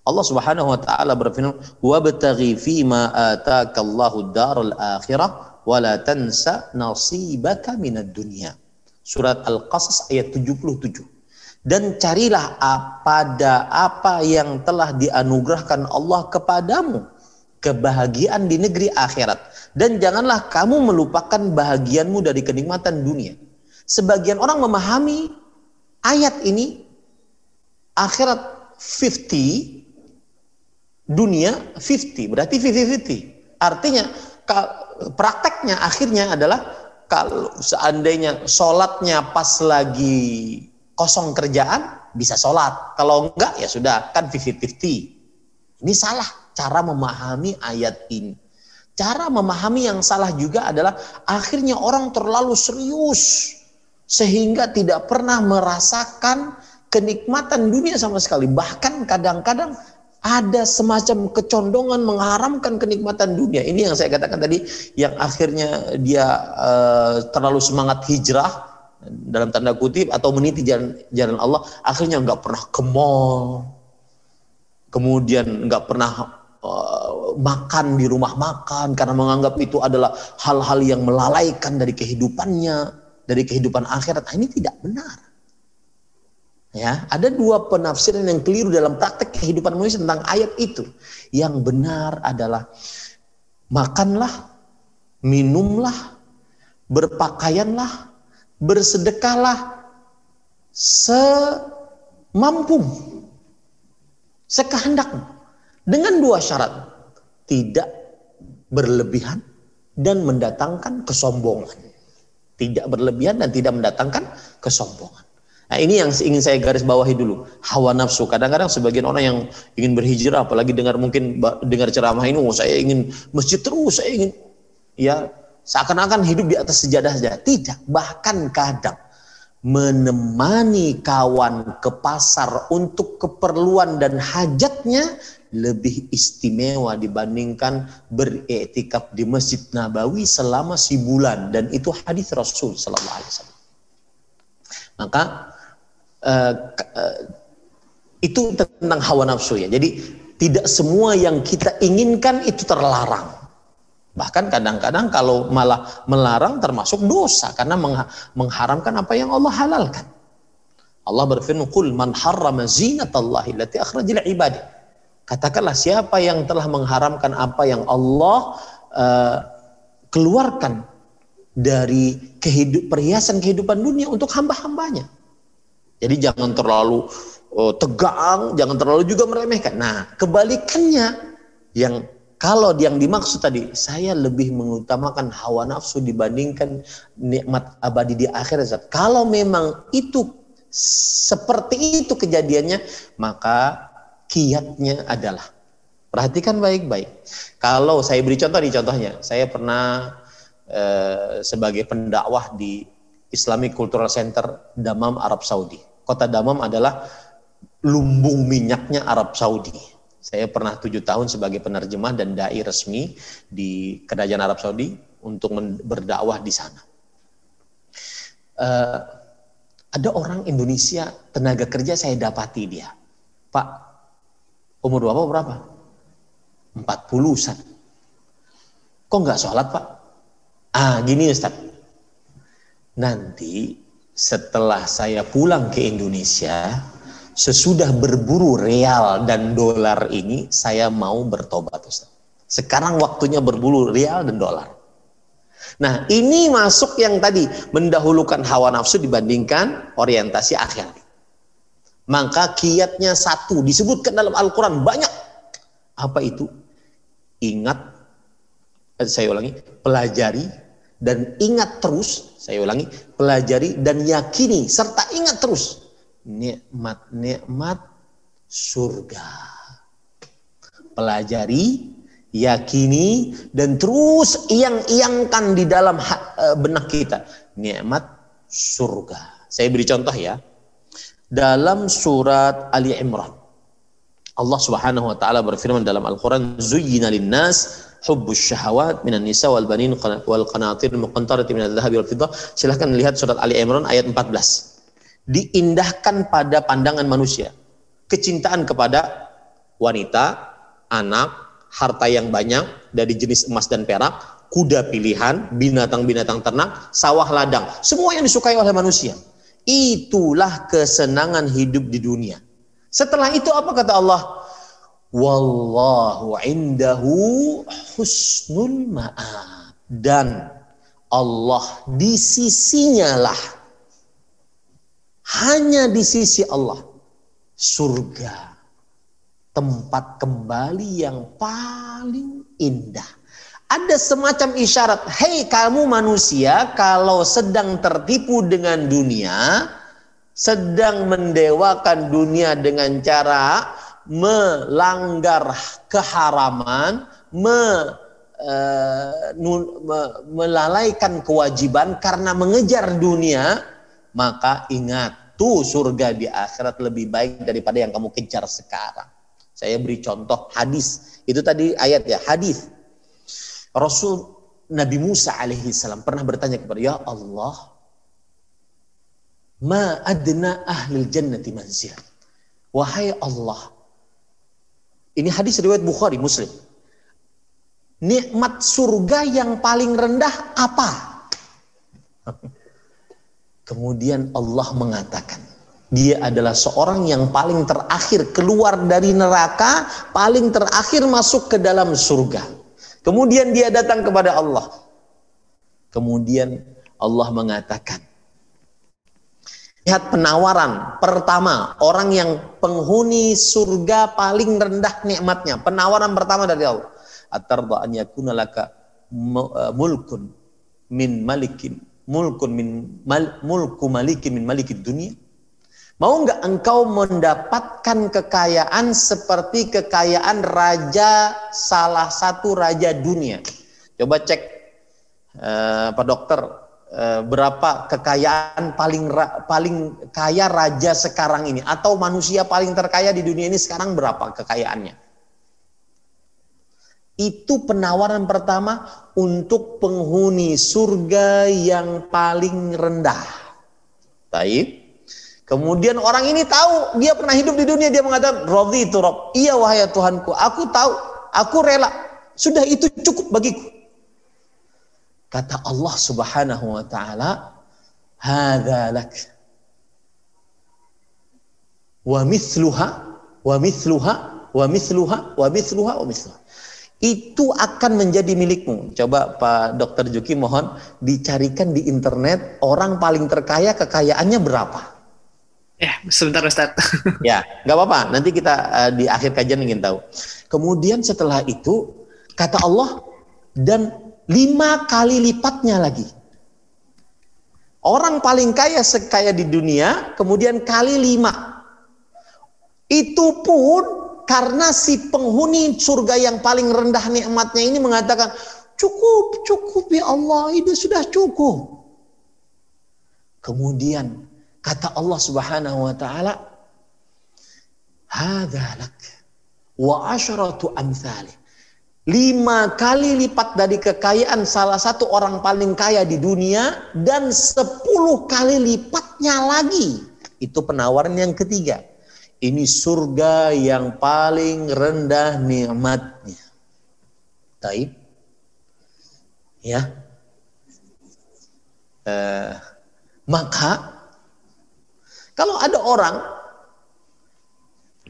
Allah Subhanahu wa taala berfirman, "Wabtaghi fi ma ataka Allahu daral akhirah wa la tansa nasibaka minad dunya." Surat Al-Qasas ayat 77. Dan carilah pada apa yang telah dianugerahkan Allah kepadamu. Kebahagiaan di negeri akhirat. Dan janganlah kamu melupakan bahagianmu dari kenikmatan dunia. Sebagian orang memahami ayat ini akhirat 50 dunia 50 berarti 50-50 artinya prakteknya akhirnya adalah kalau seandainya sholatnya pas lagi kosong kerjaan bisa sholat kalau enggak ya sudah kan 50-50 ini salah cara memahami ayat ini cara memahami yang salah juga adalah akhirnya orang terlalu serius sehingga tidak pernah merasakan kenikmatan dunia sama sekali. Bahkan kadang-kadang ada semacam kecondongan mengharamkan kenikmatan dunia. Ini yang saya katakan tadi, yang akhirnya dia uh, terlalu semangat hijrah dalam tanda kutip atau meniti jalan, jalan Allah, akhirnya nggak pernah ke mall, kemudian nggak pernah uh, makan di rumah makan karena menganggap itu adalah hal-hal yang melalaikan dari kehidupannya, dari kehidupan akhirat. Nah, ini tidak benar. Ya, ada dua penafsiran yang keliru dalam praktek kehidupan manusia tentang ayat itu. Yang benar adalah makanlah, minumlah, berpakaianlah, bersedekahlah semampu, sekehendakmu. Dengan dua syarat, tidak berlebihan dan mendatangkan kesombongan. Tidak berlebihan dan tidak mendatangkan kesombongan. Nah ini yang ingin saya garis bawahi dulu. Hawa nafsu. Kadang-kadang sebagian orang yang ingin berhijrah, apalagi dengar mungkin dengar ceramah ini, oh saya ingin masjid terus, saya ingin ya seakan-akan hidup di atas sejadah saja. Tidak, bahkan kadang menemani kawan ke pasar untuk keperluan dan hajatnya lebih istimewa dibandingkan beriktikaf di Masjid Nabawi selama sebulan dan itu hadis Rasul sallallahu alaihi wasallam. Maka uh, uh, itu tentang hawa nafsu ya. Jadi tidak semua yang kita inginkan itu terlarang. Bahkan kadang-kadang kalau malah melarang termasuk dosa karena mengharamkan apa yang Allah halalkan. Allah berfirman, "Qul man harrama zinatallahi allati akhrajal ibadi." Katakanlah siapa yang telah mengharamkan apa yang Allah uh, keluarkan dari kehidup, perhiasan kehidupan dunia untuk hamba-hambanya. Jadi jangan terlalu oh, tegang, jangan terlalu juga meremehkan. Nah, kebalikannya yang kalau yang dimaksud tadi, saya lebih mengutamakan hawa nafsu dibandingkan nikmat abadi di akhirat. Kalau memang itu seperti itu kejadiannya, maka kiatnya adalah perhatikan baik-baik. Kalau saya beri contoh di contohnya, saya pernah eh, sebagai pendakwah di Islamic Cultural Center Damam Arab Saudi. Kota Damam adalah lumbung minyaknya Arab Saudi. Saya pernah tujuh tahun sebagai penerjemah dan dai resmi di kerajaan Arab Saudi untuk berdakwah di sana. Uh, ada orang Indonesia tenaga kerja saya dapati dia, Pak, umur bapak berapa? 40 Ustaz. Kok nggak sholat Pak? Ah gini Ustaz, nanti setelah saya pulang ke Indonesia, sesudah berburu real dan dolar ini, saya mau bertobat Ustaz. Sekarang waktunya berburu real dan dolar. Nah ini masuk yang tadi, mendahulukan hawa nafsu dibandingkan orientasi akhir. Maka kiatnya satu, disebutkan dalam Al-Quran banyak. Apa itu? Ingat, saya ulangi, pelajari dan ingat terus, saya ulangi, pelajari dan yakini serta ingat terus nikmat-nikmat surga. Pelajari, yakini dan terus iang-iangkan di dalam e, benak kita nikmat surga. Saya beri contoh ya. Dalam surat Ali Imran Allah Subhanahu wa taala berfirman dalam Al-Qur'an zuyyina lin-nas hubbus syahawat minan nisa wal banin wal qanatir muqantarati. Silahkan lihat surat Ali Imran ayat 14. Diindahkan pada pandangan manusia. Kecintaan kepada wanita, anak, harta yang banyak dari jenis emas dan perak, kuda pilihan, binatang-binatang ternak, sawah ladang, semua yang disukai oleh manusia. Itulah kesenangan hidup di dunia. Setelah itu apa kata Allah? Wallahu indahu husnul ma'ab. Dan Allah di sisinya lah. Hanya di sisi Allah. Surga. Tempat kembali yang paling indah. Ada semacam isyarat, hei kamu manusia kalau sedang tertipu dengan dunia, sedang mendewakan dunia dengan cara melanggar keharaman, me, me, melalaikan kewajiban karena mengejar dunia, maka ingat tuh surga di akhirat lebih baik daripada yang kamu kejar sekarang. Saya beri contoh hadis. Itu tadi ayat ya, hadis. Rasul Nabi Musa alaihi salam pernah bertanya kepada Ya Allah, ma adna ahlil jannati manzil. Wahai Allah. Ini hadis riwayat Bukhari, Muslim. Nikmat surga yang paling rendah apa? Kemudian Allah mengatakan, dia adalah seorang yang paling terakhir keluar dari neraka, paling terakhir masuk ke dalam surga. Kemudian dia datang kepada Allah. Kemudian Allah mengatakan, Lihat penawaran pertama orang yang penghuni surga paling rendah nikmatnya. Penawaran pertama dari Allah. Atarda an yakuna laka mulkun min malikin mulkun min mal, mulku malikin min malikin dunia. Mau nggak engkau mendapatkan kekayaan seperti kekayaan raja salah satu raja dunia? Coba cek uh, Pak Dokter Eh, berapa kekayaan paling paling kaya raja sekarang ini atau manusia paling terkaya di dunia ini sekarang berapa kekayaannya? Itu penawaran pertama untuk penghuni surga yang paling rendah. Baik. Kemudian orang ini tahu dia pernah hidup di dunia dia mengatakan Rodhi itu Rob. Iya wahai Tuhanku, aku tahu, aku rela. Sudah itu cukup bagiku. Kata Allah Subhanahu wa taala, "Hadza lak." Wa mithluha wa mithluha wa mithluha wa mithluha wa mithluha. Itu akan menjadi milikmu. Coba Pak Dokter Juki mohon dicarikan di internet orang paling terkaya kekayaannya berapa? Ya, sebentar Ustaz. [LAUGHS] ya, nggak apa-apa. Nanti kita uh, di akhir kajian ingin tahu. Kemudian setelah itu kata Allah dan lima kali lipatnya lagi. Orang paling kaya sekaya di dunia, kemudian kali lima. Itu pun karena si penghuni surga yang paling rendah nikmatnya ini mengatakan, cukup, cukup ya Allah, itu sudah cukup. Kemudian kata Allah Subhanahu wa taala, "Hadzalak wa asyratu amsalih." lima kali lipat dari kekayaan salah satu orang paling kaya di dunia dan sepuluh kali lipatnya lagi. Itu penawaran yang ketiga. Ini surga yang paling rendah nikmatnya. Taib. Ya. Uh, maka kalau ada orang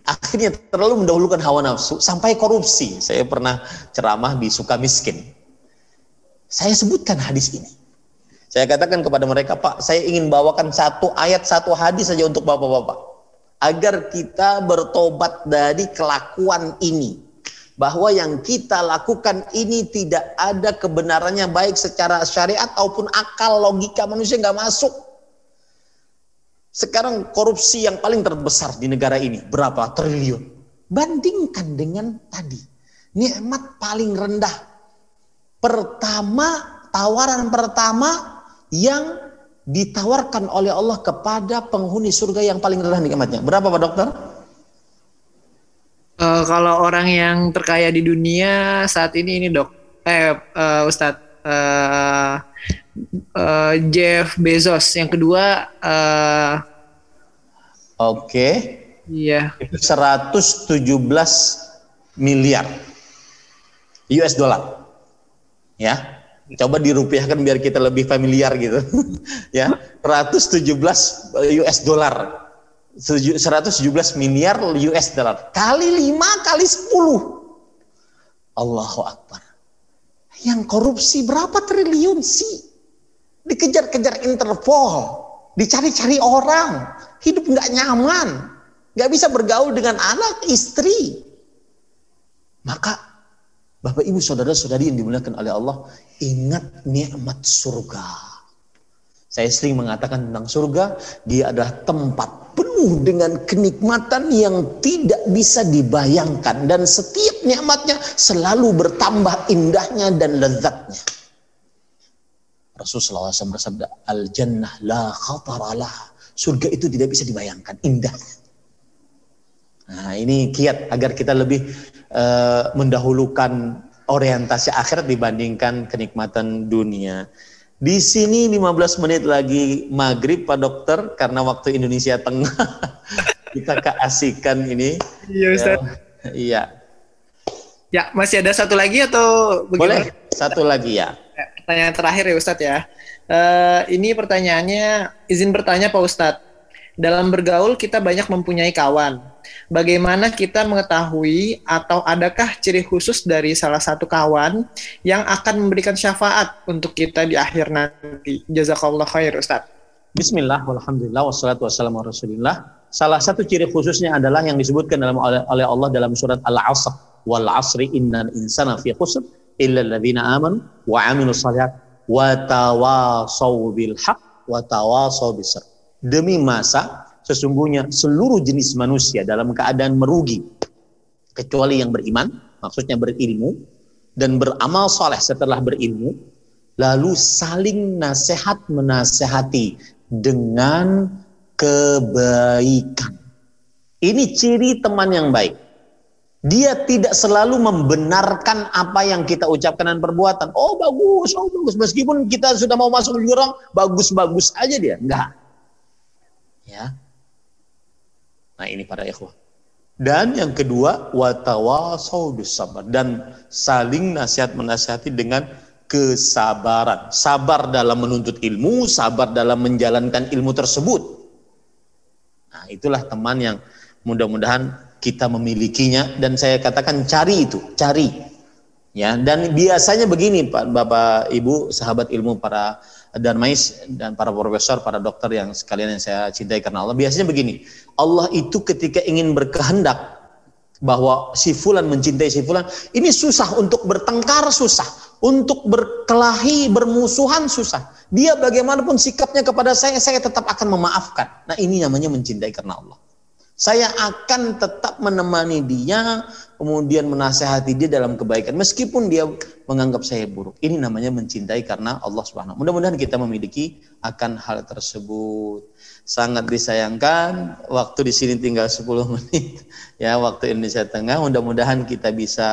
akhirnya terlalu mendahulukan hawa nafsu sampai korupsi. Saya pernah ceramah di suka miskin. Saya sebutkan hadis ini. Saya katakan kepada mereka, Pak, saya ingin bawakan satu ayat, satu hadis saja untuk bapak-bapak. Agar kita bertobat dari kelakuan ini. Bahwa yang kita lakukan ini tidak ada kebenarannya baik secara syariat ataupun akal logika manusia nggak masuk sekarang korupsi yang paling terbesar di negara ini berapa triliun? Bandingkan dengan tadi. Nikmat paling rendah. Pertama, tawaran pertama yang ditawarkan oleh Allah kepada penghuni surga yang paling rendah nikmatnya. Berapa Pak Dokter? Uh, kalau orang yang terkaya di dunia saat ini ini dok, eh uh, Ustadz, uh, uh, Jeff Bezos, yang kedua uh, Oke. Okay. Iya. 117 miliar US dollar. Ya. Coba dirupiahkan biar kita lebih familiar gitu. [LAUGHS] ya. 117 US dollar. 117 miliar US dollar. Kali 5 kali 10. Allahu Akbar. Yang korupsi berapa triliun sih? Dikejar-kejar Interpol, dicari-cari orang, hidup nggak nyaman, nggak bisa bergaul dengan anak, istri. Maka Bapak Ibu saudara-saudari yang dimuliakan oleh Allah, ingat nikmat surga. Saya sering mengatakan tentang surga, dia adalah tempat penuh dengan kenikmatan yang tidak bisa dibayangkan dan setiap nikmatnya selalu bertambah indahnya dan lezatnya. Rasulullah SAW bersabda, Al Jannah la khataralah. Surga itu tidak bisa dibayangkan, indah. Nah, ini kiat agar kita lebih uh, mendahulukan orientasi akhirat dibandingkan kenikmatan dunia. Di sini 15 menit lagi maghrib Pak Dokter karena waktu Indonesia Tengah [LAUGHS] kita keasikan ini. Iya Ustaz. Ya, iya. Ya masih ada satu lagi atau bagaimana? Boleh satu lagi ya. ya pertanyaan terakhir ya Ustadz ya. Uh, ini pertanyaannya izin bertanya Pak Ustadz. Dalam bergaul kita banyak mempunyai kawan. Bagaimana kita mengetahui atau adakah ciri khusus dari salah satu kawan yang akan memberikan syafaat untuk kita di akhir nanti? Jazakallah khair Ustaz. Bismillah, walhamdulillah, wassalatu wassalamu rasulillah. Salah satu ciri khususnya adalah yang disebutkan dalam oleh Allah dalam surat Al-Asr. Wal asri innal insana fi khusr illa alladhina amanu wa amilu salihat wa tawasaw bil haq wa tawasaw bisr demi masa sesungguhnya seluruh jenis manusia dalam keadaan merugi kecuali yang beriman maksudnya berilmu dan beramal soleh setelah berilmu lalu saling nasihat menasehati dengan kebaikan ini ciri teman yang baik dia tidak selalu membenarkan apa yang kita ucapkan dan perbuatan. Oh bagus, oh bagus. Meskipun kita sudah mau masuk jurang, bagus-bagus aja dia. Enggak. Ya. Nah ini para ikhwah. Dan yang kedua, watawasau sabar dan saling nasihat menasihati dengan kesabaran. Sabar dalam menuntut ilmu, sabar dalam menjalankan ilmu tersebut. Nah, itulah teman yang mudah-mudahan kita memilikinya dan saya katakan cari itu, cari. Ya, dan biasanya begini Pak Bapak Ibu, sahabat ilmu para Darmais dan para profesor, para dokter yang sekalian yang saya cintai karena Allah. Biasanya begini, Allah itu ketika ingin berkehendak bahwa si fulan mencintai si fulan, ini susah untuk bertengkar susah, untuk berkelahi, bermusuhan susah. Dia bagaimanapun sikapnya kepada saya, saya tetap akan memaafkan. Nah, ini namanya mencintai karena Allah. Saya akan tetap menemani dia, kemudian menasehati dia dalam kebaikan meskipun dia menganggap saya buruk. Ini namanya mencintai karena Allah Subhanahu. Mudah-mudahan kita memiliki akan hal tersebut. Sangat disayangkan waktu di sini tinggal 10 [LAUGHS] menit ya waktu Indonesia Tengah. Mudah-mudahan kita bisa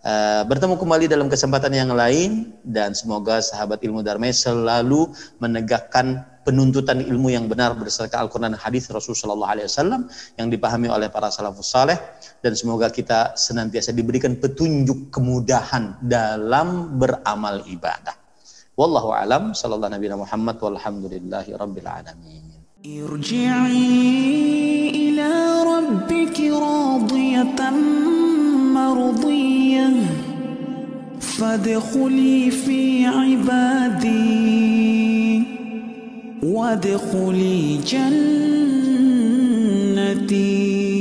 uh, bertemu kembali dalam kesempatan yang lain dan semoga sahabat ilmu Darmai selalu menegakkan penuntutan ilmu yang benar berdasarkan Al-Quran dan hadis Rasul Shallallahu Alaihi Wasallam yang dipahami oleh para salafus saleh dan semoga kita senantiasa diberikan petunjuk kemudahan dalam beramal ibadah. Wallahu alam sallallahu nabi Muhammad walhamdulillahi rabbil alamin. Irji'i ila rabbiki radiyatan marudiyah fadkhuli fi ibadi وادخلي جنتي.